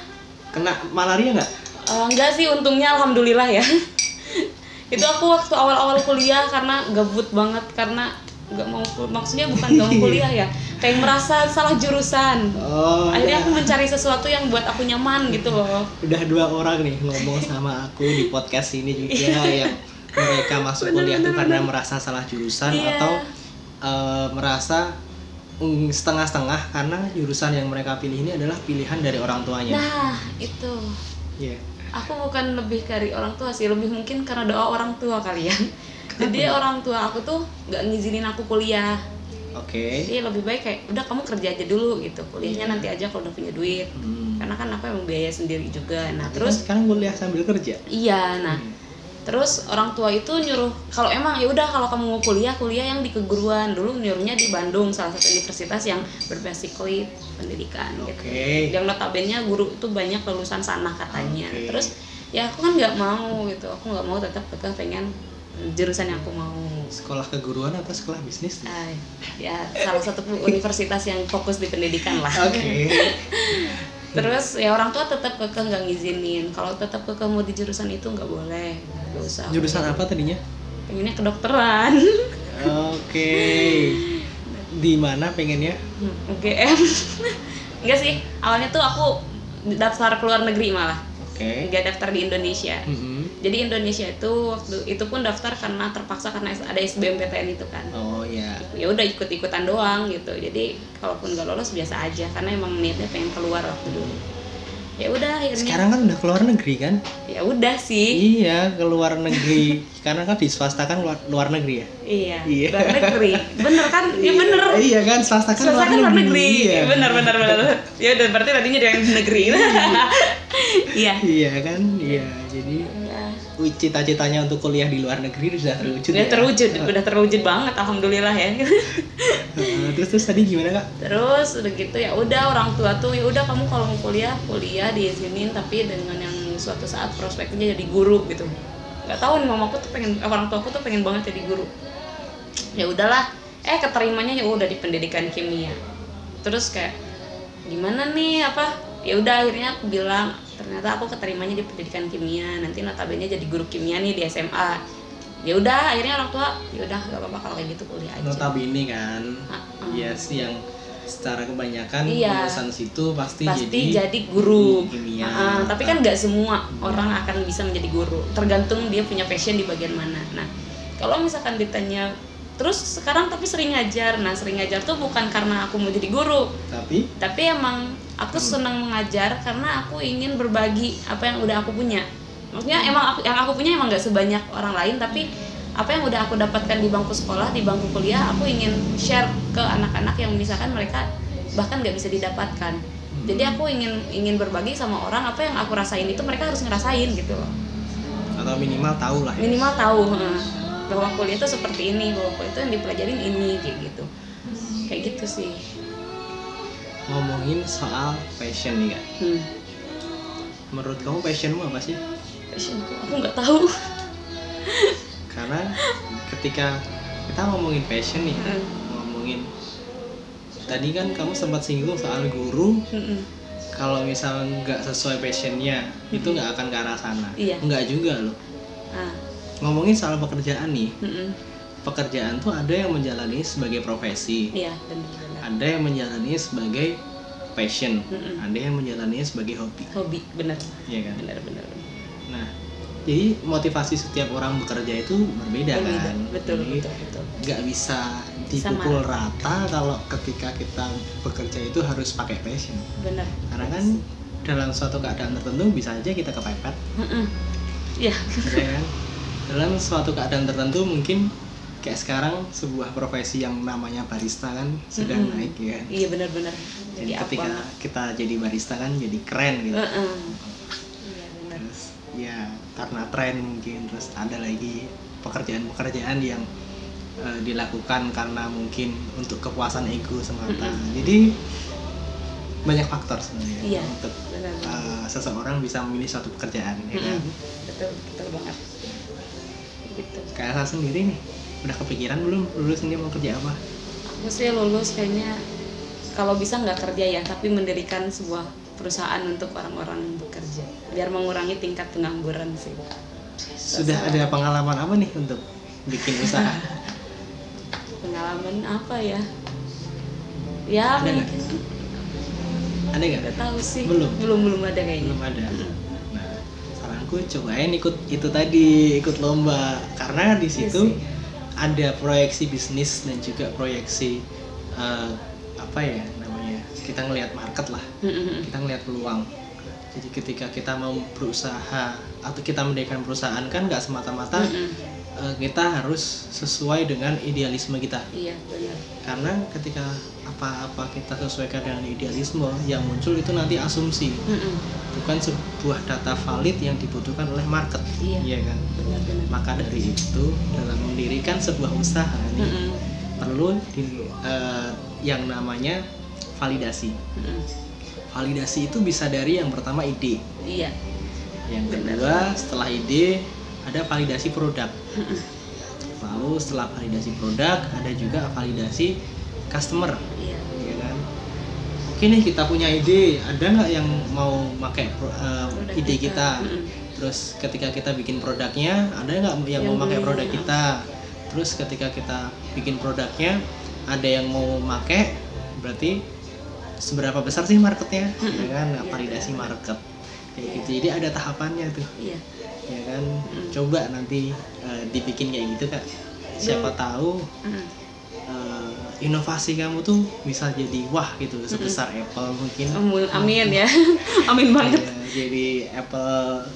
Kena malaria nggak? Eh, enggak sih untungnya alhamdulillah ya itu aku waktu awal-awal kuliah karena gabut banget karena nggak mau maksudnya bukan nggak mau kuliah ya kayak merasa salah jurusan Oh, akhirnya ya. aku mencari sesuatu yang buat aku nyaman gitu loh udah dua orang nih ngomong sama aku di podcast ini juga yang mereka masuk kuliah tuh karena merasa salah jurusan Iya. atau eh, merasa mm, setengah-setengah karena jurusan yang mereka pilih ini adalah pilihan dari orang tuanya. nah itu Iya. Aku bukan lebih dari orang tua sih lebih mungkin karena doa orang tua kalian jadi orang tua aku tuh nggak ngizinin aku kuliah. Oke. jadi lebih baik kayak udah kamu kerja aja dulu gitu. Kuliahnya nanti aja kalau udah punya duit. Hmm. karena kan aku emang biaya sendiri juga. Nah Terus terus sekarang kuliah sambil kerja. iya nah terus orang tua itu nyuruh kalau emang ya udah kalau kamu mau kuliah kuliah yang di keguruan dulu nyuruhnya di Bandung salah satu universitas yang berbasically pendidikan gitu Oke. yang notabene guru itu banyak lulusan sana katanya Oke. terus ya aku kan nggak mau gitu aku nggak mau tetap tetap pengen jurusan yang aku mau Sekolah keguruan atau sekolah bisnis? Ah, ya salah satu universitas yang fokus di pendidikan lah Oke. terus ya orang tua tetap kekeh nggak ngizinin kalau tetap kekeh mau di jurusan itu nggak boleh nggak usah Jurusan apa tadinya? pengennya kedokteran Oke. Di mana pengennya? UGM enggak sih awalnya tuh aku daftar ke luar negeri malah Oke. nggak daftar di Indonesia Mm-mm. jadi Indonesia itu waktu itu pun daftar karena terpaksa karena ada SBMPTN itu kan Oh ya. ya udah ikut ikutan doang gitu jadi kalaupun nggak lolos biasa aja karena emang niatnya pengen keluar waktu dulu ya udah akhirnya Sekarang kan udah keluar negeri kan? ya udah sih Iya, ke luar negeri. Karena kan di swasta kan luar, luar negeri ya. iya Iya. luar negeri bener kan ya bener Iya kan, swasta kan Swasta kan luar negeri. Iya. Benar benar benar. Ya udah berarti tadinya dari negeri. Iya. Iya kan, iya. Jadi cita-citanya untuk kuliah di luar negeri sudah terwujud. Udah ya? terwujud, udah terwujud banget alhamdulillah ya. Heeh, terus terus tadi gimana kak? Terus udah gitu ya udah orang tua tuh ya udah kamu kalau mau kuliah kuliah diizinin tapi dengan yang suatu saat prospeknya jadi guru gitu. Gak tahu nih mamaku tuh pengen eh, orang tuaku tuh pengen banget jadi guru. Ya udahlah, eh keterimanya ya udah di pendidikan kimia. Terus kayak gimana nih apa? Ya udah akhirnya aku bilang ternyata aku keterimanya di pendidikan kimia. Nanti notabene jadi guru kimia nih di SMA. Ya udah akhirnya orang tua ya udah gak apa-apa kalau kayak gitu kuliah aja. Notabene kan, iya sih yang secara kebanyakan Iya. lulusan situ pasti, pasti jadi, jadi, guru. kimia. Ah, tapi kan nggak semua orang akan bisa menjadi guru. Tergantung dia punya passion di bagian mana. Nah, kalau misalkan ditanya terus sekarang tapi sering ngajar. Nah, sering ngajar tuh bukan karena aku mau jadi guru, Tapi tapi emang aku senang mengajar karena aku ingin berbagi apa yang udah aku punya. Maksudnya emang aku, yang aku punya emang nggak sebanyak orang lain, tapi apa yang udah aku dapatkan di bangku sekolah, di bangku kuliah, aku ingin share ke anak-anak yang misalkan mereka bahkan nggak bisa didapatkan. Jadi aku ingin ingin berbagi sama orang apa yang aku rasain itu mereka harus ngerasain gitu loh. atau minimal tahu lah ya. Minimal tahu bahwa kuliah itu seperti ini, bahwa kuliah itu yang dipelajarin ini kayak gitu. Kayak gitu sih. Ngomongin soal passion nih kak. Hmm. Menurut kamu passionmu apa sih? Passionku aku nggak tahu. Karena ketika kita ngomongin passion nih, Hmm. ngomongin tadi kan kamu sempat singgung soal guru Mm-mm. kalau misal nggak sesuai passionnya itu nggak akan ke arah sana Iya. nggak juga loh Ah, ngomongin soal pekerjaan nih mm-mm. Pekerjaan tuh ada yang menjalani sebagai profesi Iya, benar-benar. ada yang menjalani sebagai passion Mm-mm. ada yang menjalani sebagai hobi Hobi, benar. ya kan Benar-benar. nah jadi motivasi setiap orang bekerja itu berbeda, Berbeda. kan Betul, Jadi, betul, betul. nggak bisa dipukul rata kalau ketika kita bekerja itu harus pakai passion Benar. karena kan dalam suatu keadaan tertentu bisa aja kita kepepet Mm-mm. Iya. ya kan dalam suatu keadaan tertentu mungkin kayak sekarang sebuah profesi yang namanya barista kan sedang Mm-mm. naik ya Iya, benar-benar. jadi Jadi ketika apa? kita jadi barista kan jadi keren gitu. Iya, benar. terus ya karena tren mungkin terus ada lagi pekerjaan-pekerjaan yang eh, dilakukan karena mungkin untuk kepuasan ego semata jadi banyak faktor sebenarnya Iya. untuk Benar. eh, seseorang bisa memilih suatu pekerjaan ya kan. Betul, betul banget. Gitu. kayak saya sendiri nih udah kepikiran belum lulus ini mau kerja apa aku sih lulus kayaknya kalau bisa nggak kerja ya tapi mendirikan sebuah perusahaan untuk orang-orang yang bekerja biar mengurangi tingkat pengangguran sih Sudah ada pengalaman apa nih untuk bikin usaha? pengalaman apa ya ya Ada mungkin ada nggak? tahu sih Belum? belum belum ada kayaknya Belum ada. Nah, saranku cobain ikut itu tadi, ikut lomba karena di situ sih. Ada proyeksi bisnis dan juga proyeksi eh, apa ya namanya? Kita ngelihat market lah, kita ngelihat peluang. Jadi ketika kita mau berusaha atau kita mendirikan perusahaan kan nggak semata-mata Mm-mm. Eh, kita harus sesuai dengan idealisme kita. iya benar Karena ketika apa-apa kita sesuaikan dengan idealisme yang muncul itu nanti asumsi Mm-mm. bukan sebuah data valid yang dibutuhkan oleh market Iya. kan benar benar maka dari itu dalam mendirikan sebuah usaha nih Mm-mm. perlu di- eh, yang namanya validasi validasi itu bisa dari yang pertama ide iya yang Benar. kedua setelah ide ada validasi produk. Lalu setelah validasi produk ada juga validasi customer. Iya. Ya kan? Oke nih kita punya ide. Ada nggak yang mau pakai Produk ide kita, terus ketika kita bikin produknya ada nggak yang, Yang mau pakai produk ya. kita? Terus ketika kita bikin produknya ada yang mau pakai berarti seberapa besar sih marketnya? Ya kan? Iya, validasi benar. market. Kayak gitu. Jadi ada tahapannya tuh. Iya ya kan? Mm. coba nanti eh, dibikin kayak gitu kak. Siapa tahu Mm-mm. eh, inovasi kamu tuh bisa jadi wah gitu sebesar Apple mungkin. Amin, amin ya. amin banget. Ya, jadi Apple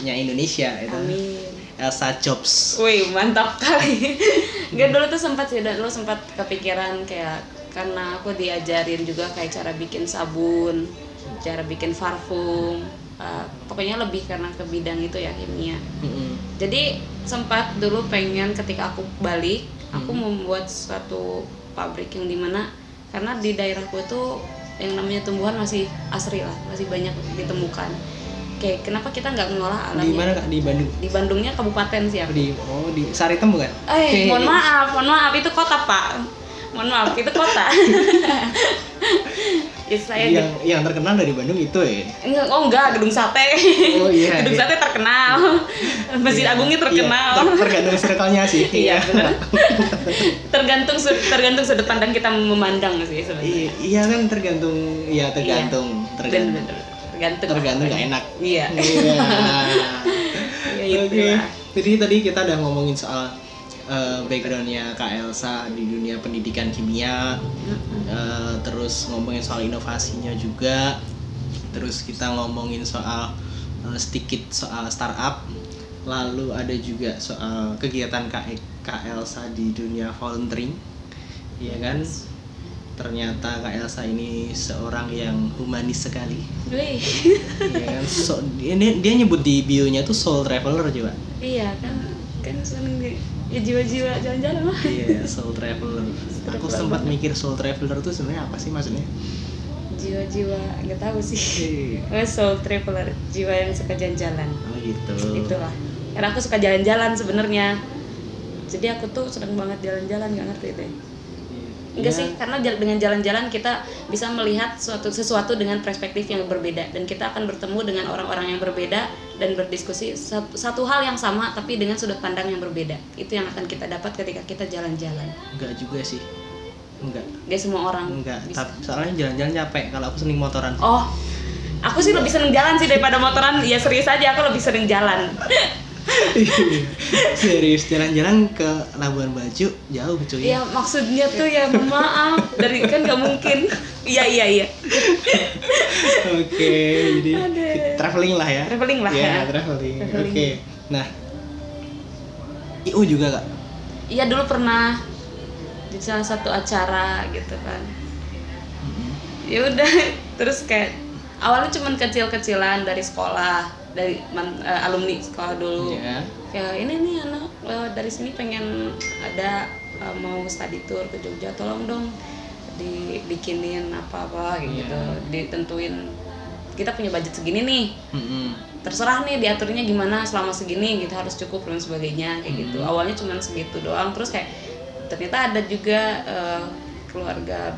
nya Indonesia itu amin. Elsa Jobs. Wih mantap kali. Gak dulu tuh sempat sih, dulu sempat kepikiran kayak karena aku diajarin juga kayak cara bikin sabun, cara bikin parfum. Uh, pokoknya lebih karena ke bidang itu ya kimia. Mm-mm. Jadi sempat dulu pengen ketika aku balik, aku Hmm. membuat suatu pabrik yang di mana karena di daerahku itu yang namanya tumbuhan masih asri lah, masih banyak ditemukan. Kayak kenapa kita nggak mengolah alamnya? di mana kak di Bandung Di Bandungnya kabupaten sih aku. di oh di Saritem bukan Eh, mohon maaf, mohon maaf itu kota pak. Mohon maaf itu kota. ya saya yang yang terkenal dari Bandung itu ya enggak, oh enggak gedung sate. Oh, iya, gedung iya. sate terkenal. Masjid Iya, Agungnya iya, terkenal. ter- tergantung circle-nya sih Iya, benar. tergantung tergantung sudut pandang kita memandang sih iya sebenarnya. iya kan tergantung iya tergantung tergantung Bener, bener. Tergantung. tergantung nggak enak Iya. Iya. Ya, itu Oke. lah. Jadi tadi kita udah ngomongin soal eh, backgroundnya Kak Elsa di dunia pendidikan kimia, eh, terus ngomongin soal inovasinya juga, terus kita ngomongin soal eh, sedikit soal startup, lalu ada juga soal kegiatan Kak, Kak Elsa di dunia volunteering, ya kan? Ternyata Kak Elsa ini seorang yang humanis sekali. Wih. Ya kan? So, ini dia nyebut di bio-nya tuh soul traveler coba. Iya kan kan seneng ya jiwa-jiwa jalan-jalan mah. Iya, soul traveler. Aku sempat mikir soul traveler tuh sebenarnya apa sih maksudnya? Jiwa-jiwa nggak tahu sih. Oh, soul traveler, jiwa yang suka jalan-jalan. Oh gitu. Itulah. Karena aku suka jalan-jalan sebenarnya. Jadi aku tuh seneng banget jalan-jalan, nggak ngerti deh. Enggak Iya. sih, karena dengan jalan-jalan kita bisa melihat suatu sesuatu dengan perspektif yang berbeda dan kita akan bertemu dengan orang-orang yang berbeda dan berdiskusi satu, satu hal yang sama tapi dengan sudut pandang yang berbeda. Itu yang akan kita dapat ketika kita jalan-jalan. Enggak juga sih. Enggak. Gak semua orang Enggak. bisa. Tapi soalnya jalan-jalan capek kalau aku sering motoran. Oh, aku sih lebih sering jalan sih daripada motoran. Ya serius aja, aku lebih sering jalan. Serius jalan-jalan ke Labuan Bajo jauh cuy. Ya maksudnya tuh ya maaf dari kan nggak mungkin. Iya iya iya. Oke, jadi Aduh. traveling lah ya. Traveling lah Ya, ya. traveling. Oke. Traveling. Nah, IU juga kak. Iya dulu pernah di salah satu acara gitu kan. Ya udah terus kayak awalnya cuman kecil-kecilan dari sekolah dari man- eh, alumni sekolah dulu. Ya. Ya ini nih anak eh, dari sini pengen ada eh, mau study tour ke Jogja tolong dong dibikinin apa-apa kayak Iya. gitu ditentuin kita punya budget segini nih Mm-mm. terserah nih diaturnya gimana selama segini gitu harus cukup dan sebagainya kayak gitu Hmm. awalnya cuman segitu doang terus kayak ternyata ada juga eh, keluarga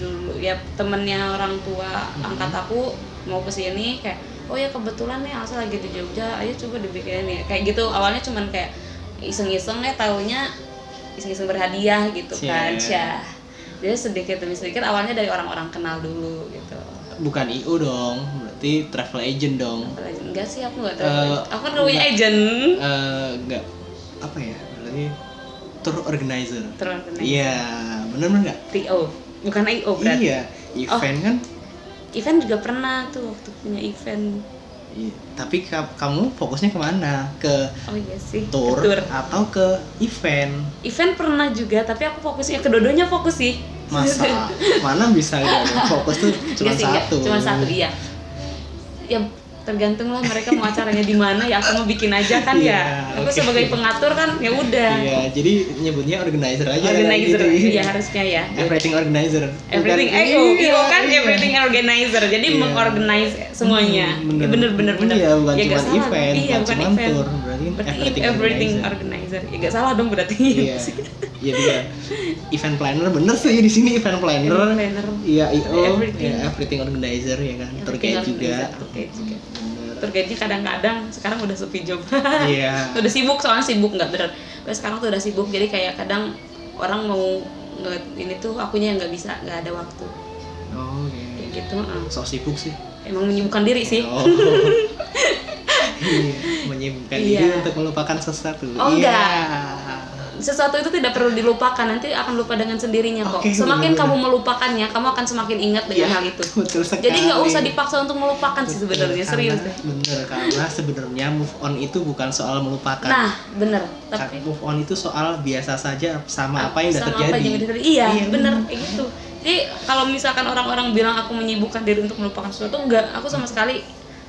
dulu ya temennya orang tua angkat aku mau ke sini kayak oh ya kebetulan nih Elsa lagi di Jogja ayo coba dibikin ya. Kayak gitu awalnya cuman kayak iseng-iseng ya taunya iseng-iseng berhadiah gitu kan. Syah jadi sedikit demi sedikit awalnya dari orang-orang kenal dulu gitu. Bukan IO dong berarti travel agent dong. Enggak sih aku nggak Eh, tahu aku kan punya enggak. agent. Eh, enggak. Apa ya berarti tour organizer. Terus iya bener bener nggak TO bukan IO berarti. Iya event kan event juga pernah tuh waktu punya event. Iya, tapi ka- kamu fokusnya ke mana? Ke oh iya sih. Tour, ke tour. atau ke event? Event pernah juga tapi aku fokusnya kedodonya fokus sih. Masa? Mana bisa gitu fokus tuh cuma satu? cuma satu iya. Ya tergantung lah mereka mau acaranya di mana ya aku mau bikin aja kan Iya, ya aku oke. sebagai pengatur kan ya udah. Iya jadi nyebutnya organizer aja organizer gitu. iya harusnya ya. Everything organizer. Everything eh iya, iya kan iya. everything organizer. Jadi Iya. mengorganize semuanya. Hmm, Ya, bener bener bener. Iya bukan Ya, cuma event iya bukan cuma event. tour berarti, berarti everything, everything, organizer. organizer. Ya gak salah dong berarti. Iya. Iya dia event planner bener sih di sini event planner. Iya io Everything. ya, everything organizer ya kan. Guide juga. guide juga. Guide-nya kadang-kadang sekarang udah sepi job iya udah sibuk soalnya sibuk nggak bener Tapi sekarang tuh udah sibuk jadi kayak kadang orang mau nge ini tuh akunya yang nggak bisa nggak ada waktu oh kayak iya gitu heeh. sok sibuk sih emang menyibukkan diri sih Oh. iya, menyibukkan Iya. diri untuk melupakan sesuatu. Oh, Iya. enggak. Sesuatu itu tidak perlu dilupakan. Nanti akan lupa dengan sendirinya kok. Oke, semakin bener-bener. kamu melupakannya kamu akan semakin ingat dengan Iya, hal itu. Betul sekali. jadi nggak usah dipaksa untuk melupakan sih Betul, sebenarnya serius Bener karena sebenarnya move on itu bukan soal melupakan. nah bener. Tapi move on itu soal biasa saja sama apa yang sudah sama terjadi. apa yang terjadi. iya, Iya, bener kayak gitu. Jadi kalau misalkan orang-orang bilang aku menyibukkan diri untuk melupakan sesuatu enggak. Aku sama sekali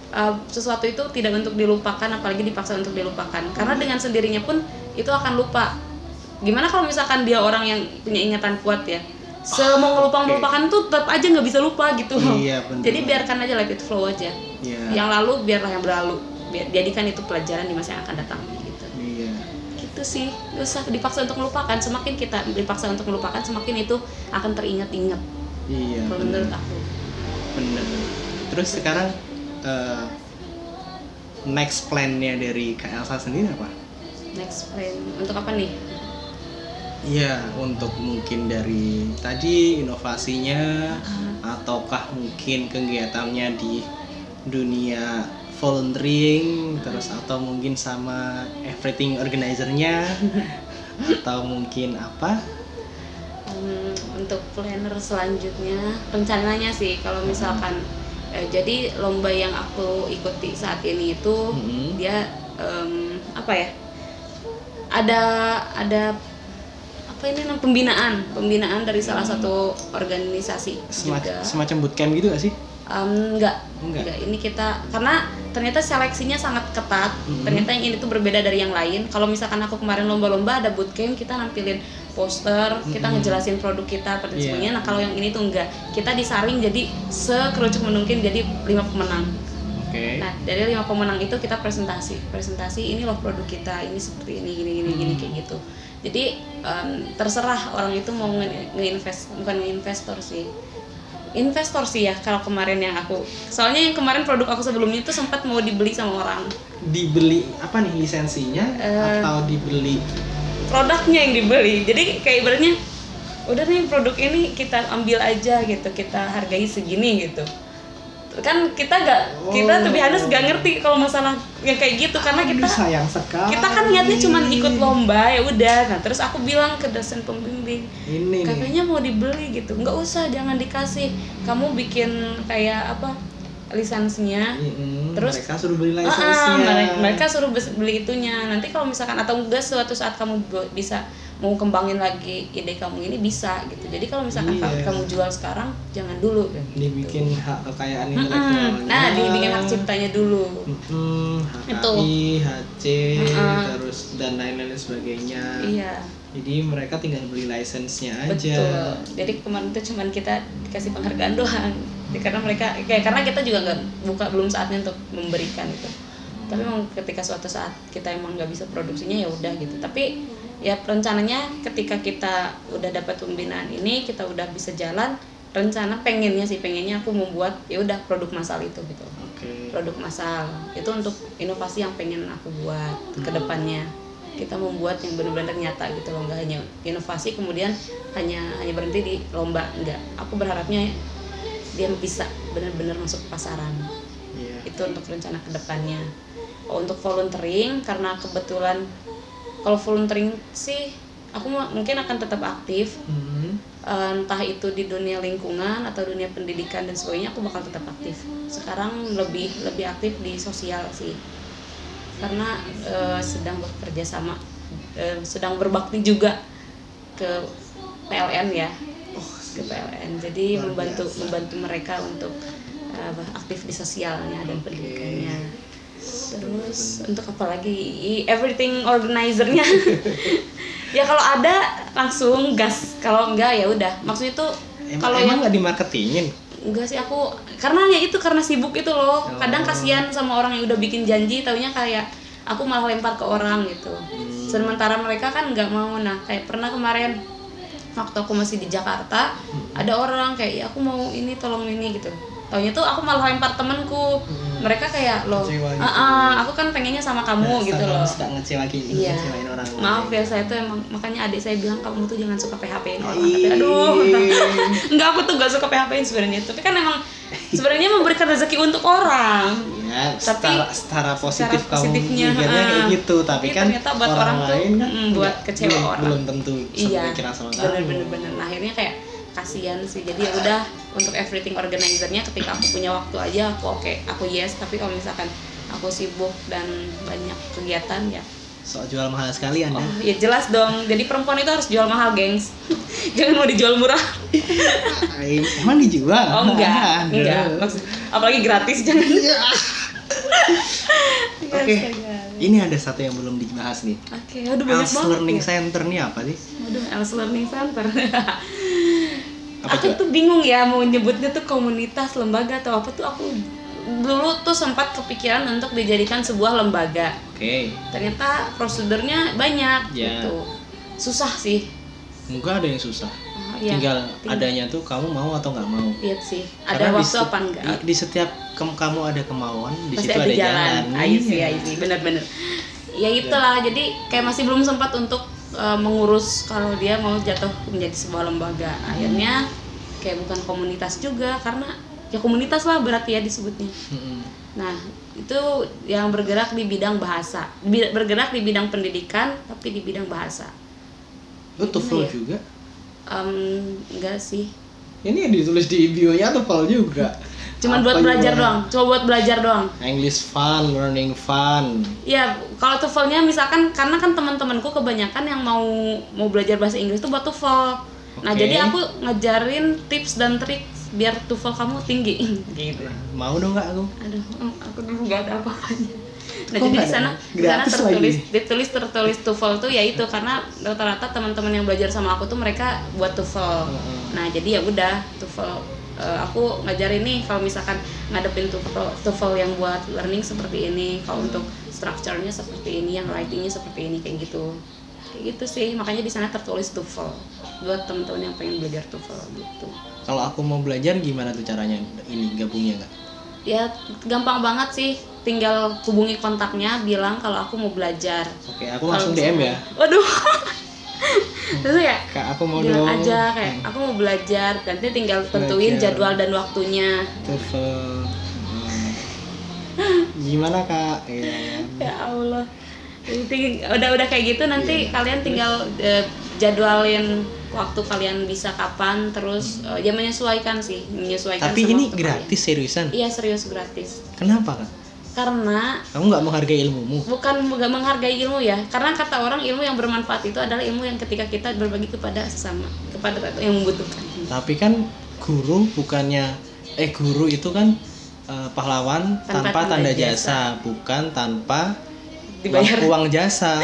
uh, sesuatu itu tidak untuk dilupakan apalagi dipaksa untuk dilupakan. Karena dengan sendirinya pun itu akan lupa gimana kalau misalkan dia orang yang punya ingatan kuat ya semau ngelupa oke. melupakan tuh tetap aja nggak bisa lupa gitu Iya, bener. jadi biarkan aja let it flow aja Iya. yang lalu biarlah yang berlalu Biar, jadikan itu pelajaran di masa yang akan datang gitu Iya. gitu sih Nggak usah dipaksa untuk melupakan semakin kita dipaksa untuk melupakan semakin itu akan teringat-ingat Iya. kalau menurut aku Bener. Terus sekarang eh, next plan-nya dari Kak Elsa sendiri apa? next plan untuk apa nih Iya, untuk mungkin dari tadi inovasinya Ah. ataukah mungkin kegiatannya di dunia volunteering terus atau mungkin sama everything organizer-nya atau mungkin apa? Hmm, untuk planner selanjutnya rencananya sih kalau misalkan eh, jadi lomba yang aku ikuti saat ini itu Mm-mm. dia em, apa ya ada ada apa ini namanya pembinaan pembinaan dari salah satu organisasi Semac- juga semacam bootcamp gitu gak sih? Em, enggak, Enggak. enggak. Ini kita karena ternyata seleksinya sangat ketat. Mhm. Ternyata yang ini tuh berbeda dari yang lain. Kalau misalkan aku kemarin lomba-lomba ada bootcamp, kita nampilin poster, kita Mhm. ngejelasin produk kita pada Iya. semuanya. Nah, kalau yang ini tuh enggak. Kita disaring jadi sekerucut mungkin jadi lima pemenang. Oke. Nah, dari lima pemenang itu kita presentasi. Presentasi ini loh produk kita, ini seperti ini gini gini gini Hmm. kayak gitu. Jadi em, terserah orang itu mau nge- nge-invest bukan nge-investor sih. Investor sih ya kalau kemarin yang aku. Soalnya yang kemarin produk aku sebelumnya itu sempat mau dibeli sama orang. Dibeli apa nih lisensinya Eh, atau dibeli? Produknya yang dibeli. Jadi kayak ibaratnya udah nih produk ini kita ambil aja gitu, kita hargai segini gitu. Kan kita gak kita Oh. lebih honest gak ngerti kalau masalah yang kayak gitu karena kita sayang sekali. kita kan niatnya cuma ikut lomba ya udah nah terus aku bilang ke dosen pembimbing Ini katanya mau dibeli gitu nggak usah jangan dikasih kamu bikin kayak apa lisensinya Mm-mm, Terus- mereka suruh beli lisensinya. mereka, mereka suruh beli itunya nanti kalau misalkan atau enggak suatu saat kamu bisa mau kembangin lagi ide kamu ini bisa gitu jadi kalau misalkan Iya. ka- kamu jual sekarang jangan dulu gitu. dibikin hak kekayaan Mm-mm. intelektualnya. nah dibikin hak ciptanya dulu Mm-mm, Itu. HKI, HC, Mm-mm. terus dan lain-lain sebagainya. iya Jadi mereka tinggal beli lisensinya aja. Betul. Jadi kemarin itu cuman kita dikasih penghargaan doang. Karena mereka kayak karena kita juga nggak buka belum saatnya untuk memberikan itu. Tapi memang ketika suatu saat kita emang nggak bisa produksinya ya udah gitu. Tapi ya rencananya ketika kita udah dapat pembinaan ini kita udah bisa jalan rencana pengennya sih pengennya aku membuat ya udah produk masal itu gitu. Oke. produk masal itu untuk inovasi yang pengen aku buat ke depannya. Kita membuat yang benar-benar nyata gitu loh nggak hanya inovasi kemudian hanya hanya berhenti di lomba enggak aku berharapnya dia bisa benar-benar masuk ke pasaran. Iya. itu untuk rencana ke depannya oh, untuk volunteering karena kebetulan kalau volunteering sih aku mu- mungkin akan tetap aktif. Hmm. Entah itu di dunia lingkungan atau dunia pendidikan dan sebagainya aku bakal tetap aktif. Sekarang lebih lebih aktif di sosial sih. Karena eh, sedang bekerja sama eh, sedang berbakti juga ke PLN ya. Ke PLN jadi membantu membantu mereka untuk eh, aktif di sosialnya dan pendidikannya terus untuk apa lagi everything organizernya ya kalau ada langsung gas kalau enggak ya udah maksudnya itu kalau emang nggak dimarketingin? enggak sih aku karena ya itu karena sibuk itu loh kadang Oh. kasihan sama orang yang udah bikin janji taunya kayak aku malah lempar ke orang gitu Hmm. sementara mereka kan nggak mau nah kayak pernah kemarin waktu aku masih di Jakarta Hmm. ada orang kayak ya aku mau ini tolong ini gitu taunya tuh aku malah lempar temenku Hmm. mereka kayak Kecewa gitu. "Ah, ah, aku kan pengennya sama kamu gitu Sama loh Suka ngecewain, Iya. ngecewain orang. Maaf ya saya tuh emang makanya adik saya bilang kamu tuh jangan suka PHP-in orang. Tapi aduh, Ih. enggak aku tuh gak suka PHP-in sebenarnya. Tapi kan emang sebenarnya memberikan rezeki untuk orang. Ya, Tapi secara, secara positif secara kamu positifnya, mikirnya kayak ah. gitu, tapi Iya, kan ternyata buat orang tuh, lain kan mm, buat nggak- kecewa belum, orang. belum tentu Iya. kamu. Bener-bener bener. Nah, akhirnya kayak kasihan sih. Jadi ya udah untuk everything organizer-nya ketika aku punya waktu aja aku oke, aku yes. Tapi kalau misalkan aku sibuk dan banyak kegiatan ya Soal jual mahal sekali Anda. Oh, ya jelas dong. Jadi perempuan itu harus jual mahal, gengs. Jangan mau dijual murah. Emang dijual? Oh enggak, enggak. Maksud, apalagi gratis jangan. Oke. Astaga. Ini ada satu yang belum dibahas nih. Oke, aduh banyak banget. Learning ya. Center nih apa sih? Aduh, Els Learning Center. Apa aku coba? tuh bingung ya mau nyebutnya tuh komunitas, lembaga atau apa tuh aku dulu tuh sempat kepikiran untuk dijadikan sebuah lembaga. Oke. Ternyata prosedurnya banyak Ya. gitu. Susah sih. Enggak ada yang susah. Oh, iya. Tinggal Ting- adanya tuh kamu mau atau nggak mau. Lihat sih. Ada Karena di waktu se- apa enggak? Di, di setiap kem- kamu ada kemauan, di pasti situ ada, ada, jalan. jalan. I see, Iya. I see. bener-bener. Ya itulah, jadi kayak masih belum sempat untuk uh, mengurus kalau dia mau jatuh menjadi sebuah lembaga. Akhirnya kayak bukan komunitas juga karena ya komunitas lah berarti ya disebutnya. Mm-mm. Nah itu yang bergerak di bidang bahasa, bergerak di bidang pendidikan tapi di bidang bahasa. Lu TOEFL ya? juga? Em, enggak sih, Ini yang ditulis di bio-nya TOEFL juga. cuman Apa buat belajar gimana? doang, cuma buat belajar doang. English fun, learning fun. Ya, kalau TOEFL-nya misalkan karena kan teman-temanku kebanyakan yang mau mau belajar bahasa Inggris tuh buat TOEFL. Nah, Oke. jadi aku ngajarin tips dan trik biar TOEFL kamu tinggi. gitu. Mau dong nggak aku? Aduh, aku dulu nggak ada apa-apanya. Nah, Kok jadi di sana di sana tertulis lagi. ditulis tertulis TOEFL tuh ya itu karena rata-rata teman-teman yang belajar sama aku tuh mereka buat TOEFL. Nah, jadi ya udah TOEFL eh, aku ngajarin nih kalau misalkan ngadepin TOEFL, TOEFL yang buat learning seperti ini, kalau untuk structure-nya seperti ini, yang writing-nya seperti ini kayak gitu. Kayak gitu sih, makanya di sana tertulis TOEFL buat teman-teman yang pengen belajar TOEFL gitu. Kalau aku mau belajar gimana tuh caranya ini gabungnya nggak? Ya gampang banget sih, tinggal hubungi kontaknya, bilang kalau aku mau belajar. Oke, aku langsung Kalau DM ya. Waduh. Terus ya Kak, aku mau bilang dong. aja kayak aku mau belajar, nanti tinggal tentuin Belajar. jadwal dan waktunya. TOEFL. Hmm. Gimana kak? Iya. ya Allah Jadi, udah udah kayak gitu nanti kalian tinggal eh, jadwalin waktu kalian bisa kapan terus eh, ya menyesuaikan sih menyesuaikan Tapi ini gratis seriusan. kalian. iya serius gratis Kenapa kak? Karena Kamu nggak menghargai ilmumu? bukan nggak menghargai ilmu ya karena kata orang ilmu yang bermanfaat itu adalah ilmu yang ketika kita berbagi kepada sesama kepada yang membutuhkan Tapi kan guru bukannya eh guru itu kan eh, pahlawan Tanpa tanpa, tanda tanda jasa. jasa. bukan tanpa Dibayar. uang, uang jasa.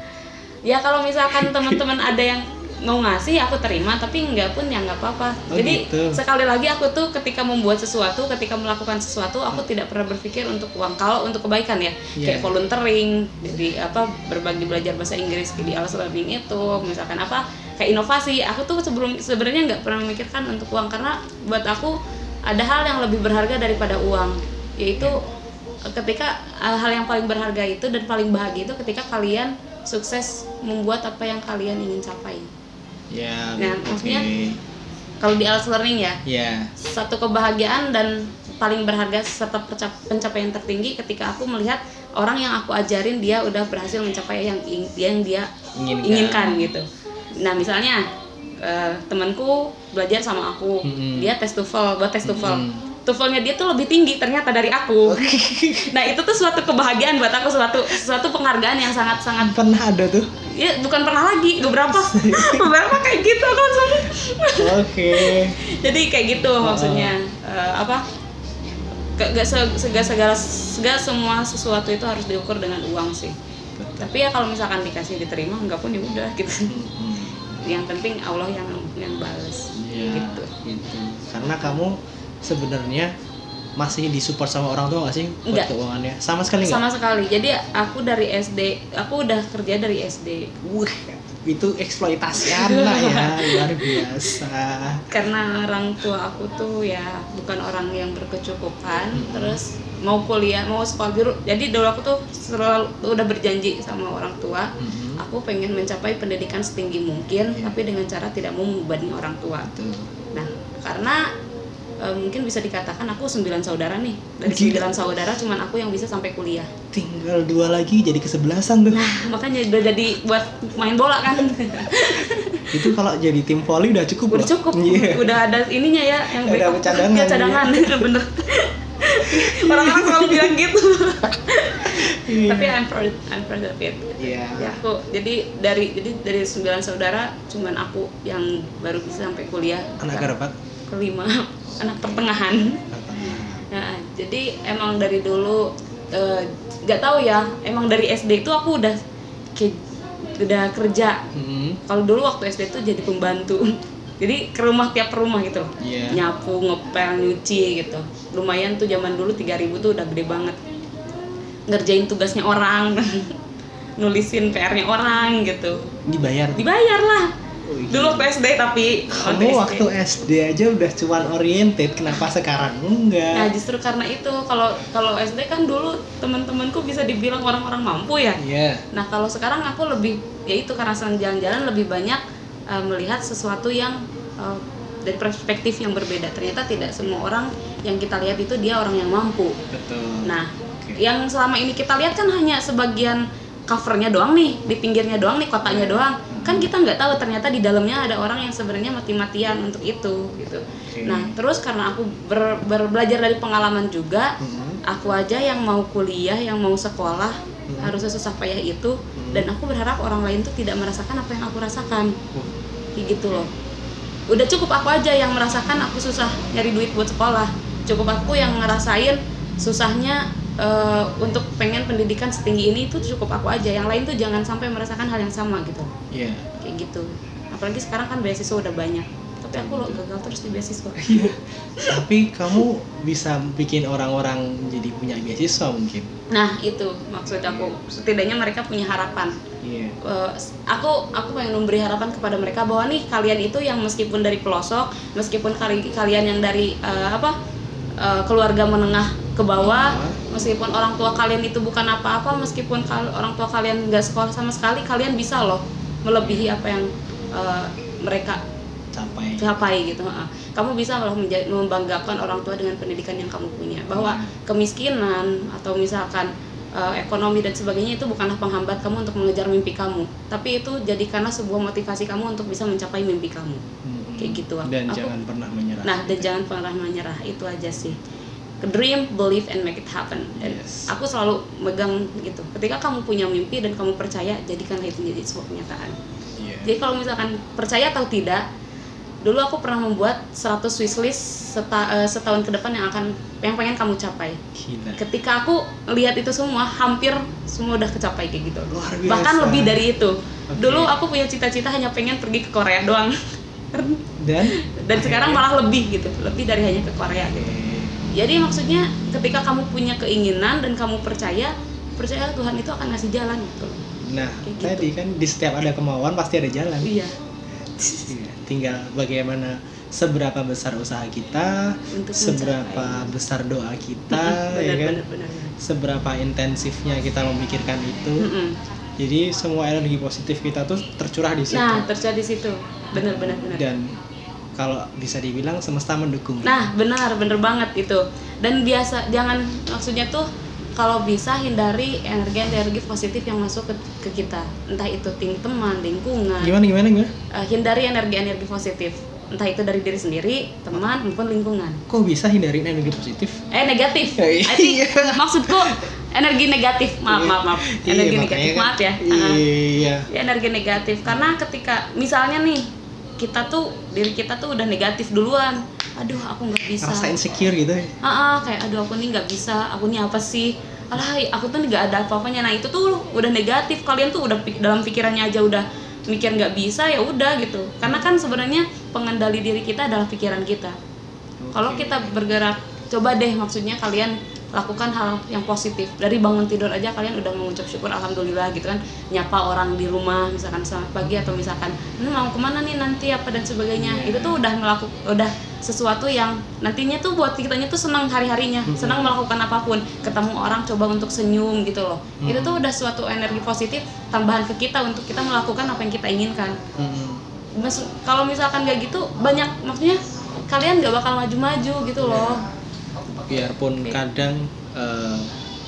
ya kalau misalkan teman-teman ada yang mau ngasih aku terima tapi enggak pun ya nggak apa-apa. Oh, jadi gitu. sekali lagi aku tuh ketika membuat sesuatu ketika melakukan sesuatu aku tidak pernah berpikir untuk uang. Kalau untuk kebaikan ya Iya. kayak volunteering jadi apa berbagi belajar bahasa Inggris di Alas Learning itu misalkan apa kayak inovasi. Aku tuh sebelum sebenarnya nggak pernah memikirkan untuk uang karena buat aku ada hal yang lebih berharga daripada uang yaitu ketika uh, hal yang paling berharga itu dan paling bahagia itu ketika kalian sukses membuat apa yang kalian ingin capai ya Nah, oke maksudnya kalau di Alas Learning ya ya satu kebahagiaan dan paling berharga serta pencapaian tertinggi ketika aku melihat orang yang aku ajarin dia udah berhasil mencapai yang yang dia Inginkan. inginkan gitu. Nah misalnya eh, temanku belajar sama aku, Mm-mm. dia tes TOEFL, buat tes TOEFL. Mm-mm. TOEFL-nya dia tuh lebih tinggi ternyata dari aku. nah itu tuh suatu kebahagiaan buat aku, suatu suatu penghargaan yang sangat sangat pernah ada tuh? Ya bukan pernah lagi beberapa. Beberapa kayak gitu kan oke. Jadi kayak gitu maksudnya. Eh, apa? Gak, gak se- segala segala segala semua sesuatu itu harus diukur dengan uang sih. Tapi ya kalau misalkan dikasih diterima enggak pun ya udah gitu. Mm-mm. yang penting Allah yang yang balas Iya, gitu. gitu. Karena kamu sebenarnya masih disupport sama orang tua gak sih buat keuangannya? Sama sekali nggak? sama sekali jadi aku dari SD aku udah kerja dari SD Wah, itu eksploitasi anak ya, luar biasa. karena orang tua aku tuh ya bukan orang yang berkecukupan Hmm. terus mau kuliah mau sekolah dulu jadi dulu aku tuh selalu udah berjanji sama orang tua Mhm. aku pengen mencapai pendidikan setinggi mungkin Iya. tapi dengan cara tidak mau membebani orang tua Tuh. nah karena e, mungkin bisa dikatakan aku sembilan saudara nih dari Gila. sembilan saudara cuman aku yang bisa sampai kuliah Tinggal dua lagi jadi kesebelasan tuh. nah makanya udah jadi buat main bola kan itu kalau jadi tim voli udah cukup udah cukup Iya. udah ada ininya ya yang Udah backup. cadangan, ya cadangan bener orang-orang selalu bilang gitu Iya. tapi I'm proud I'm proud of it Iya. ya aku jadi dari jadi dari sembilan saudara cuman aku yang baru bisa sampai kuliah Anak berapa? Kelima anak pertengahan nah, jadi emang dari dulu eh, nggak tahu ya emang dari SD itu aku udah kayak udah kerja Mhm. kalau dulu waktu SD itu jadi pembantu jadi ke rumah tiap rumah gitu. Iya. nyapu ngepel nyuci gitu lumayan tuh zaman dulu 3000 tuh udah gede banget ngerjain tugasnya orang nulisin PR-nya orang gitu Dibayar. dibayar lah. Dulu waktu SD tapi Kamu waktu SD aja udah cuan oriented, kenapa sekarang Nah enggak? justru karena itu kalau kalau SD kan dulu teman-temanku bisa dibilang orang-orang mampu ya. Iya. Nah kalau sekarang aku lebih ya itu karena sering jalan-jalan lebih banyak eh, melihat sesuatu yang eh, dari perspektif yang berbeda. Ternyata tidak semua orang yang kita lihat itu dia orang yang mampu. Betul. Nah Oke. yang selama ini kita lihat kan hanya sebagian covernya doang nih di pinggirnya doang nih kotanya doang kan kita nggak tahu ternyata di dalamnya ada orang yang sebenarnya mati-matian untuk itu gitu. Oke. nah terus karena aku ber- ber- belajar dari pengalaman juga Mhm. aku aja yang mau kuliah yang mau sekolah Hmm. harusnya susah payah itu. Dan aku berharap orang lain tuh tidak merasakan apa yang aku rasakan. Wah, kayak gitu loh. Udah cukup aku aja yang merasakan aku susah nyari duit buat sekolah. Cukup aku yang ngerasain susahnya eh, untuk pengen pendidikan setinggi ini itu cukup aku aja. Yang lain tuh jangan sampai merasakan hal yang sama gitu. Iya. kayak gitu. Apalagi sekarang kan beasiswa udah banyak. Tapi aku loh gagal terus di beasiswa. Tapi kamu bisa bikin orang-orang jadi punya beasiswa mungkin. nah itu maksud aku. Setidaknya mereka punya harapan. Iya. Eh, aku aku pengen memberi harapan kepada mereka bahwa nih kalian itu yang meskipun dari pelosok meskipun kali kalian yang dari eh, apa eh, keluarga menengah ke bawah meskipun orang tua kalian itu bukan apa-apa meskipun kal- orang tua kalian nggak sekolah sama sekali kalian bisa loh melebihi apa yang eh, mereka Capai. capai gitu ha. kamu bisa loh membanggakan orang tua dengan pendidikan yang kamu punya bahwa kemiskinan atau misalkan eh, ekonomi dan sebagainya itu bukanlah penghambat kamu untuk mengejar mimpi kamu tapi itu jadikanlah sebuah motivasi kamu untuk bisa mencapai mimpi kamu Mhm. kayak gitu, Dan aku- jangan pernah menyerah. nah dan jangan pernah menyerah itu aja sih dream believe and make it happen dan Yes. aku selalu megang gitu ketika kamu punya mimpi dan kamu percaya jadikanlah itu menjadi sebuah kenyataan Iya. jadi kalau misalkan percaya atau tidak dulu aku pernah membuat 100 wishlist seta, eh, setahun ke depan yang akan yang pengen kamu capai. Gila. ketika aku lihat itu semua hampir semua udah kecapai kayak gitu. Luar biasa. bahkan lebih dari itu. Oke. dulu aku punya cita-cita hanya pengen pergi ke Korea doang. Dan? Dan sekarang malah lebih gitu. Lebih dari hanya ke Korea gitu. Jadi maksudnya ketika kamu punya keinginan dan kamu percaya percaya Tuhan itu akan ngasih jalan gitu. Nah, Kayak gitu. tadi kan di setiap ada kemauan pasti ada jalan. iya. Iya, Tinggal bagaimana seberapa besar usaha kita, Untuk seberapa mencapai. besar doa kita, ya benar, kan? benar, benar, benar. Seberapa intensifnya kita memikirkan itu. Jadi semua energi positif kita tuh tercurah di situ. nah terjadi di situ benar benar benar Dan kalau bisa dibilang semesta mendukung. Nah, benar, bener banget itu. Dan biasa jangan maksudnya tuh kalau bisa hindari energi-energi positif yang masuk ke, ke kita. Entah itu ting teman, lingkungan. Gimana gimana gimana? Eh, hindari energi-energi positif. Entah itu dari diri sendiri, teman maupun lingkungan. Kok bisa hindarin energi positif? Eh negatif. Ya, iya. I think maksudku energi negatif. Maaf, maaf, maaf. Energi Iya, negatif. makanya kan- Maaf ya. Iya. Ya, energi negatif karena ketika misalnya nih kita tuh diri kita tuh udah negatif duluan. Aduh, aku nggak bisa. Rasa insecure gitu ya. ah ah, kayak aduh aku nih nggak bisa aku nih apa sih alah aku tuh nggak ada apa-apanya nah itu tuh udah negatif kalian tuh udah pik- dalam pikirannya aja udah mikir nggak bisa ya udah gitu karena kan sebenarnya pengendali diri kita adalah pikiran kita kalau Oke. kita bergerak coba deh maksudnya kalian lakukan hal yang positif. Dari bangun tidur aja kalian udah mengucap syukur alhamdulillah gitu kan. Nyapa orang di rumah misalkan selamat pagi atau misalkan "Hmm, mau ke mana nih nanti? apa dan sebagainya. Itu tuh udah melakukan udah sesuatu yang nantinya tuh buat kitanya tuh senang hari harinya senang melakukan apa pun. Ketemu orang coba untuk senyum gitu loh. Itu tuh udah suatu energi positif tambahan ke kita untuk kita melakukan apa yang kita inginkan. Mas- kalau misalkan kayak gitu banyak maksudnya kalian nggak bakal maju-maju gitu loh biarpun kadang eh,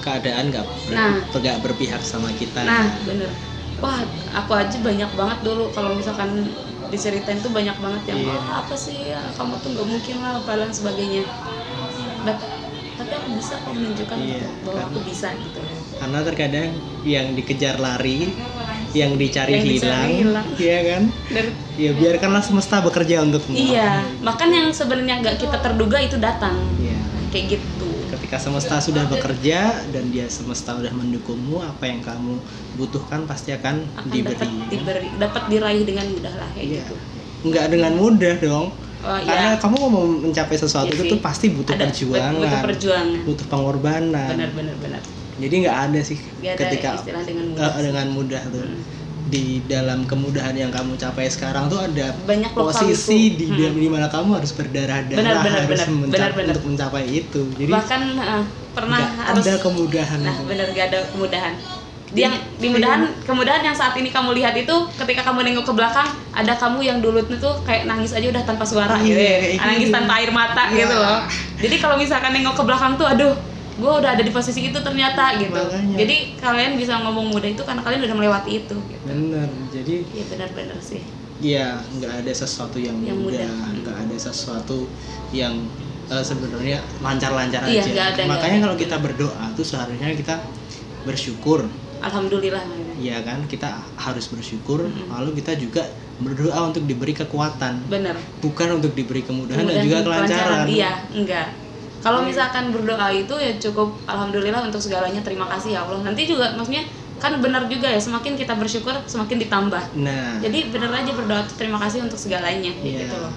keadaan nggak ber- Nah. berpihak sama kita nah bener wah aku aja banyak banget dulu kalau misalkan diceritain tuh banyak banget yang Iya. "Wah, apa sih ya, kamu tuh nggak mungkin lah apa dan sebagainya But, tapi aku bisa kok menunjukkan gitu, bahwa kan. aku bisa gitu karena terkadang yang dikejar lari yang dicari Yang hilang hilang. iya kan Dan, ya biarkanlah semesta bekerja untukmu iya bahkan yang sebenarnya nggak kita terduga itu datang Iya. Kayak gitu. Ketika semesta sudah bekerja dan dia semesta sudah mendukungmu apa yang kamu butuhkan pasti akan, akan diberi. dapat diberi dapat diraih dengan mudah lah kayak Iya. gitu. Nggak dengan mudah dong. Oh karena iya kamu mau mencapai sesuatu Iya itu tuh pasti butuh Ada, perjuangan butuh perjuangan. butuh pengorbanan. Benar benar benar. Jadi nggak ada sih ada ketika istilah dengan mudah eh, sih. dengan mudah tuh. Hmm. Di dalam kemudahan yang kamu capai sekarang tuh ada banyak posisi di Hmm. di mana kamu harus berdarah-darah Benar, benar, harus benar. menca- Benar, benar. untuk mencapai itu jadi bahkan eh, pernah harus ada kemudahan nah benar gak ada kemudahan yang dimudahan kemudahan yang saat ini kamu lihat itu ketika kamu nengok ke belakang ada kamu yang dulu tuh kayak nangis aja udah tanpa suara gitu Iya, ya kayak nangis tanpa air mata Iya. gitu loh jadi kalau misalkan nengok ke belakang tuh aduh gue udah ada di posisi itu ternyata gitu. Makanya. jadi kalian bisa ngomong mudah itu karena kalian udah melewati itu gitu. bener jadi iya benar-benar sih. Ya nggak ada sesuatu yang, Yang mudah nggak ada sesuatu yang eh, sebenarnya lancar-lancar Iya, aja. nggak ada, makanya kalau kita berdoa tuh seharusnya kita bersyukur. Alhamdulillah ya kan? Kita harus bersyukur Mm-mm. lalu kita juga berdoa untuk diberi kekuatan. Bener. Bukan untuk diberi kemudahan dan Kemudian juga kelancaran. Iya enggak kalau misalkan berdoa itu ya cukup alhamdulillah untuk segalanya terima kasih ya Allah. Nanti juga maksudnya kan benar juga ya semakin kita bersyukur semakin ditambah. Nah. Jadi bener aja berdoa tuh terima kasih untuk segalanya Iya. gitu loh.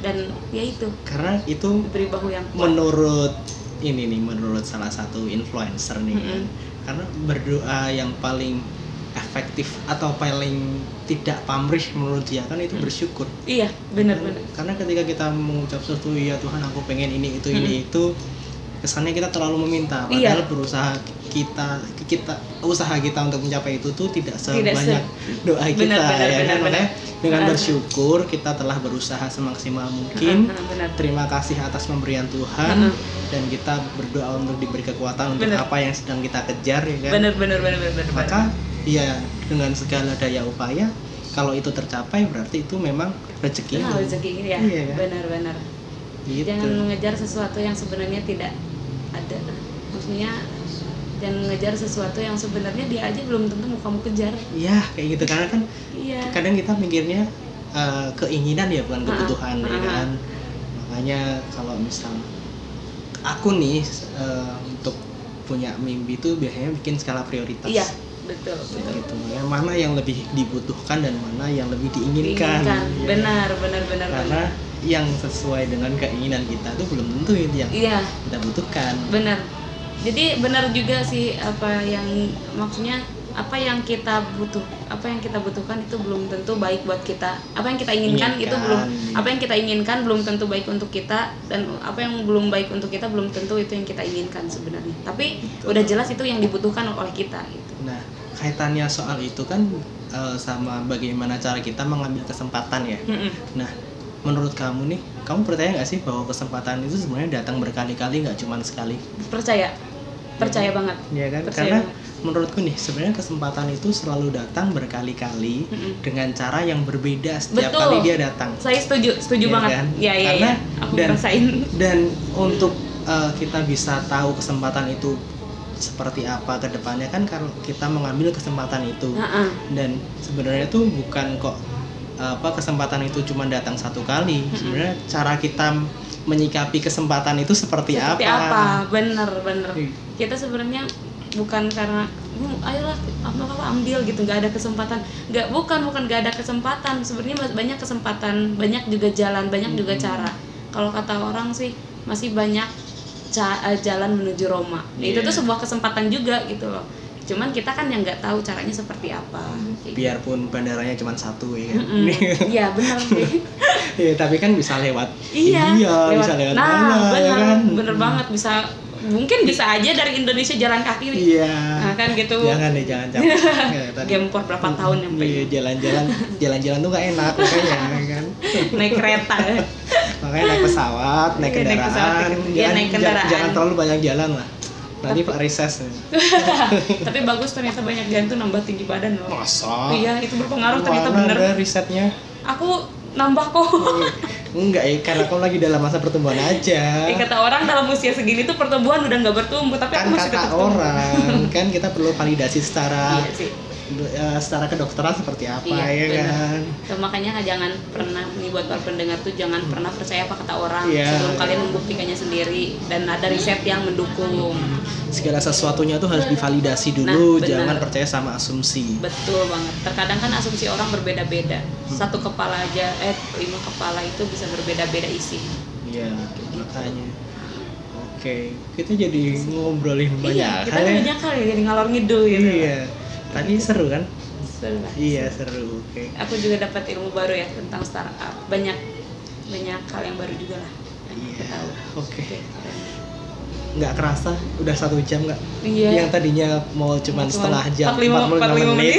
Dan ya itu. Karena itu diberi bahu yang kuat. menurut ini nih menurut salah satu influencer nih Mm-mm. karena berdoa yang paling efektif atau paling tidak pamrih menurut dia kan itu Mm. bersyukur iya bener karena ketika kita mengucap sesuatu ya Tuhan aku pengen ini itu ini itu kesannya kita terlalu meminta Iya. padahal berusaha kita kita usaha kita untuk mencapai itu tuh tidak Tidak se- sebanyak doa kita Benar, benar, ya benar, kan? benar. Makanya dengan Benar. bersyukur kita telah berusaha semaksimal mungkin Heeh, benar terima kasih atas pemberian Tuhan Heeh. dan kita berdoa untuk diberi kekuatan untuk Benar. apa yang sedang kita kejar ya kan bener bener bener bener bener maka ya dengan segala daya upaya kalau itu tercapai berarti itu memang rezeki Nah, rezeki ini ya? Iya, kan? benar benar gitu. Jangan mengejar sesuatu yang sebenarnya tidak ada. Maksudnya jangan mengejar sesuatu yang sebenarnya dia aja belum tentu mau kamu kejar. Ya kayak gitu. Karena kan iya. kadang kita mikirnya eh, keinginan ya bukan Ah, kebutuhan ya ah. kan? Makanya kalau misal aku nih eh, untuk punya mimpi itu biasanya bikin skala prioritas. Iya betul betul. Gitu yang mana yang lebih dibutuhkan dan mana yang lebih diinginkan, Diinginkan. Ya. benar benar benar karena benar. yang sesuai dengan keinginan kita itu belum tentu itu yang iya. kita butuhkan. Benar. Jadi benar juga sih apa yang maksudnya apa yang kita butuh apa yang kita butuhkan itu belum tentu baik buat kita. Apa yang kita inginkan, itu Inginkan, belum iya. apa yang kita inginkan belum tentu baik untuk kita dan apa yang belum baik untuk kita belum tentu itu yang kita inginkan sebenarnya. Tapi Betul. udah jelas itu yang dibutuhkan oleh kita gitu. Nah, kaitannya soal itu kan eh, sama bagaimana cara kita mengambil kesempatan ya. Mm-mm. Nah, menurut kamu nih, kamu percaya nggak sih bahwa kesempatan itu sebenarnya datang berkali-kali nggak cuma sekali? percaya percaya banget Iya kan? Percaya Karena banget. menurutku nih, sebenarnya kesempatan itu selalu datang berkali-kali Mm-mm. dengan cara yang berbeda setiap Betul. kali dia datang. saya setuju setuju Iya banget kan? ya ya Karena ya aku dan- ngerasain Dan untuk eh, kita bisa tahu kesempatan itu seperti apa ke depannya. Kan kalau kita mengambil kesempatan itu. Heeh. dan sebenarnya tuh bukan kok apa kesempatan itu cuma datang satu kali. Sebenarnya cara kita menyikapi kesempatan itu seperti, seperti apa, apa? Bener bener. Iya. kita sebenarnya bukan karena "Hmm, ayolah apa apa ambil gitu. Nggak ada kesempatan. Nggak bukan bukan nggak ada kesempatan. Sebenarnya banyak kesempatan. Banyak juga jalan banyak juga Hmm. cara. Kalau kata orang sih masih banyak jalan menuju Roma. Itu Iya. tuh sebuah kesempatan juga gitu loh. Cuman kita kan yang nggak tahu caranya seperti apa. Kayak gitu. biarpun bandaranya cuma satu ya kan? Iya benar sih. Ya, tapi kan bisa lewat iya India lewat- bisa lewat nah mana bener ya kan? bener banget. Bisa mungkin bisa aja dari Indonesia jalan kaki. Nih iya. Nah kan gitu. Jangan deh jangan capek. Ya, tadi- gempor berapa tahun nyampe Iya, jalan-jalan. Jalan-jalan tuh gak enak makanya ya kan. Naik kereta. Makanya naik pesawat naik Iya, naik kendaraan. pesawat, iya, jangan, naik kendaraan. jangan terlalu banyak jalan lah. Tapi- pak reses tapi bagus ternyata banyak jalan tuh nambah tinggi badan loh. Masa? Iya itu berpengaruh ternyata bener. ada risetnya aku nambah kok. Enggak ya karena kamu lagi dalam masa pertumbuhan aja. Eh, kata orang dalam usia segini tuh pertumbuhan udah nggak bertumbuh tapi kan aku masih kata orang kan kita perlu validasi secara iya sih eh, secara kedokteran seperti apa Iya, ya benar. kan? Tuh, makanya jangan pernah nih buat para pendengar tuh jangan pernah percaya apa kata orang. Iya. sebelum kalian membuktikannya sendiri dan ada riset yang mendukung. Segala sesuatunya tuh harus divalidasi dulu Nah, jangan percaya sama asumsi. Betul banget. Terkadang kan asumsi orang berbeda-beda. Hmm. satu kepala aja eh lima kepala itu bisa berbeda-beda isi. Iya makanya. Oke kita jadi ngobrolin banyak iya kita hal ya. banyak kali jadi ngalor ngidul gitu. Iya tadi seru kan? Seru iya seru oke. Aku juga dapat ilmu baru ya tentang startup. Banyak banyak hal yang baru juga lah. Iya. oke. Nggak kerasa? Udah satu jam nggak? Iya. Yang tadinya mau cuman setengah jam 45 45 menit.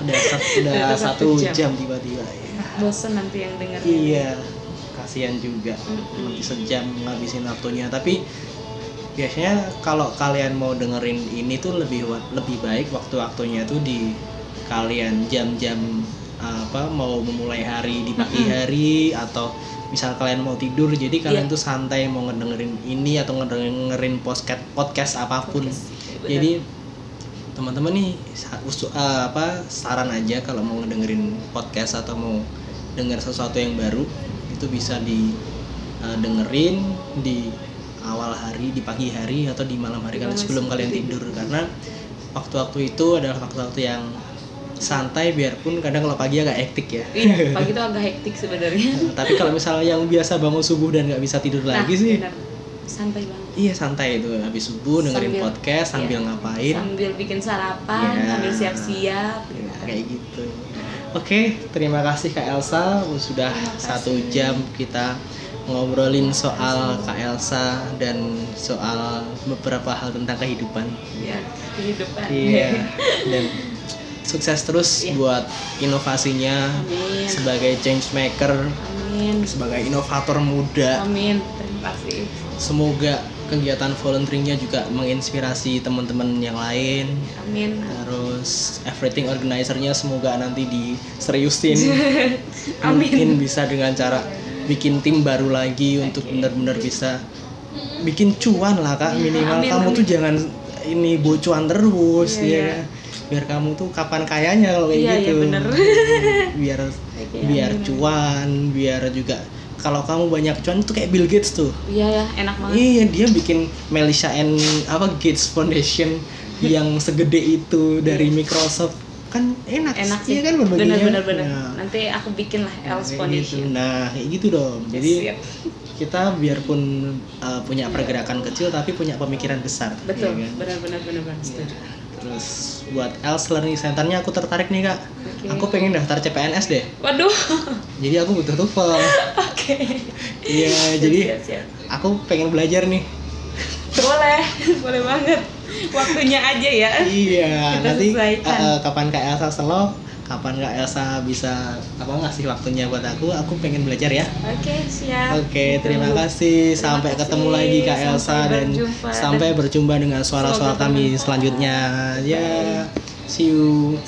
udah, sat- udah Ternyata satu jam. tiba-tiba ya. bosen nanti yang dengar iya kasihan juga. Nanti sejam ngabisin waktunya. Tapi biasanya kalau kalian mau dengerin ini tuh lebih lebih baik waktu-waktunya tuh di kalian jam-jam apa mau memulai hari di pagi hari atau misal kalian mau tidur jadi kalian Iya. tuh santai mau ngedengerin ini atau ngedengerin podcast podcast apa pun Bener. jadi teman-teman nih usu- eh, apa saran aja kalau mau ngedengerin podcast atau mau dengar sesuatu yang baru itu bisa di eh, dengerin di awal hari di pagi hari atau di malam hari kalian sebelum kalian tidur. Karena waktu-waktu itu adalah waktu-waktu yang santai biarpun kadang kalau pagi agak hektik ya. Iya pagi itu agak hektik sebenarnya. Tapi kalau misalnya yang biasa bangun subuh dan nggak bisa tidur Nah, lagi sih. benar. santai banget. Iya santai itu. Habis subuh dengerin Sambil- podcast sambil iya. ngapain. Sambil bikin sarapan Iya. sambil siap-siap. Ya, kayak gitu. Oke, terima kasih Kak Elsa. Sudah satu jam kita ngobrolin soal Kak Elsa dan soal beberapa hal tentang kehidupan. ya kehidupan Iya. Dan sukses terus Iya. buat inovasinya amin sebagai change maker, amin sebagai inovator muda. amin terima kasih Semoga kegiatan volunteeringnya juga menginspirasi teman-teman yang lain. amin Terus everything organizer-nya semoga nanti diseriusin. Amin. Mungkin bisa dengan cara bikin tim baru lagi untuk benar-benar bisa bikin cuan lah kak minimal Amin, kamu amin. tuh jangan ini bocuan terus Iya, ya iya. kan? biar kamu tuh kapan kayanya kalau kayak Iya, iya, gitu bener. biar Iya, biar benar. cuan biar juga kalau kamu banyak cuan itu kayak Bill Gates tuh Iya ya, enak banget. iya dia bikin Melissa and apa Gates Foundation yang segede itu dari Microsoft kan enak Enak sih. iya kan bener bener bener. Nah, Nanti aku bikin lah Else kayak Foundation. gitu. nah kayak gitu dong jadi Siap. kita biarpun uh, punya pergerakan kecil tapi punya pemikiran besar Betul, iya kan? benar benar benar benar. Setuju. terus buat Else Learning Centernya aku tertarik nih kak Oke. aku pengen daftar CPNS deh Waduh. jadi aku butuh TOEFL Oke. iya jadi siap, siap. aku pengen belajar nih boleh, boleh banget. Waktunya aja ya. iya Kita nanti sesuaikan. uh, kapan kak Elsa slow kapan kak Elsa bisa apa ngasih waktunya buat aku aku pengen belajar ya Oke, siap. Oke, terima Tunggu. kasih. Terima Sampai kasih. ketemu lagi Kak Elsa Sampai dan berjumpa. sampai berjumpa dengan suara-suara kami selanjutnya. Ya, see you.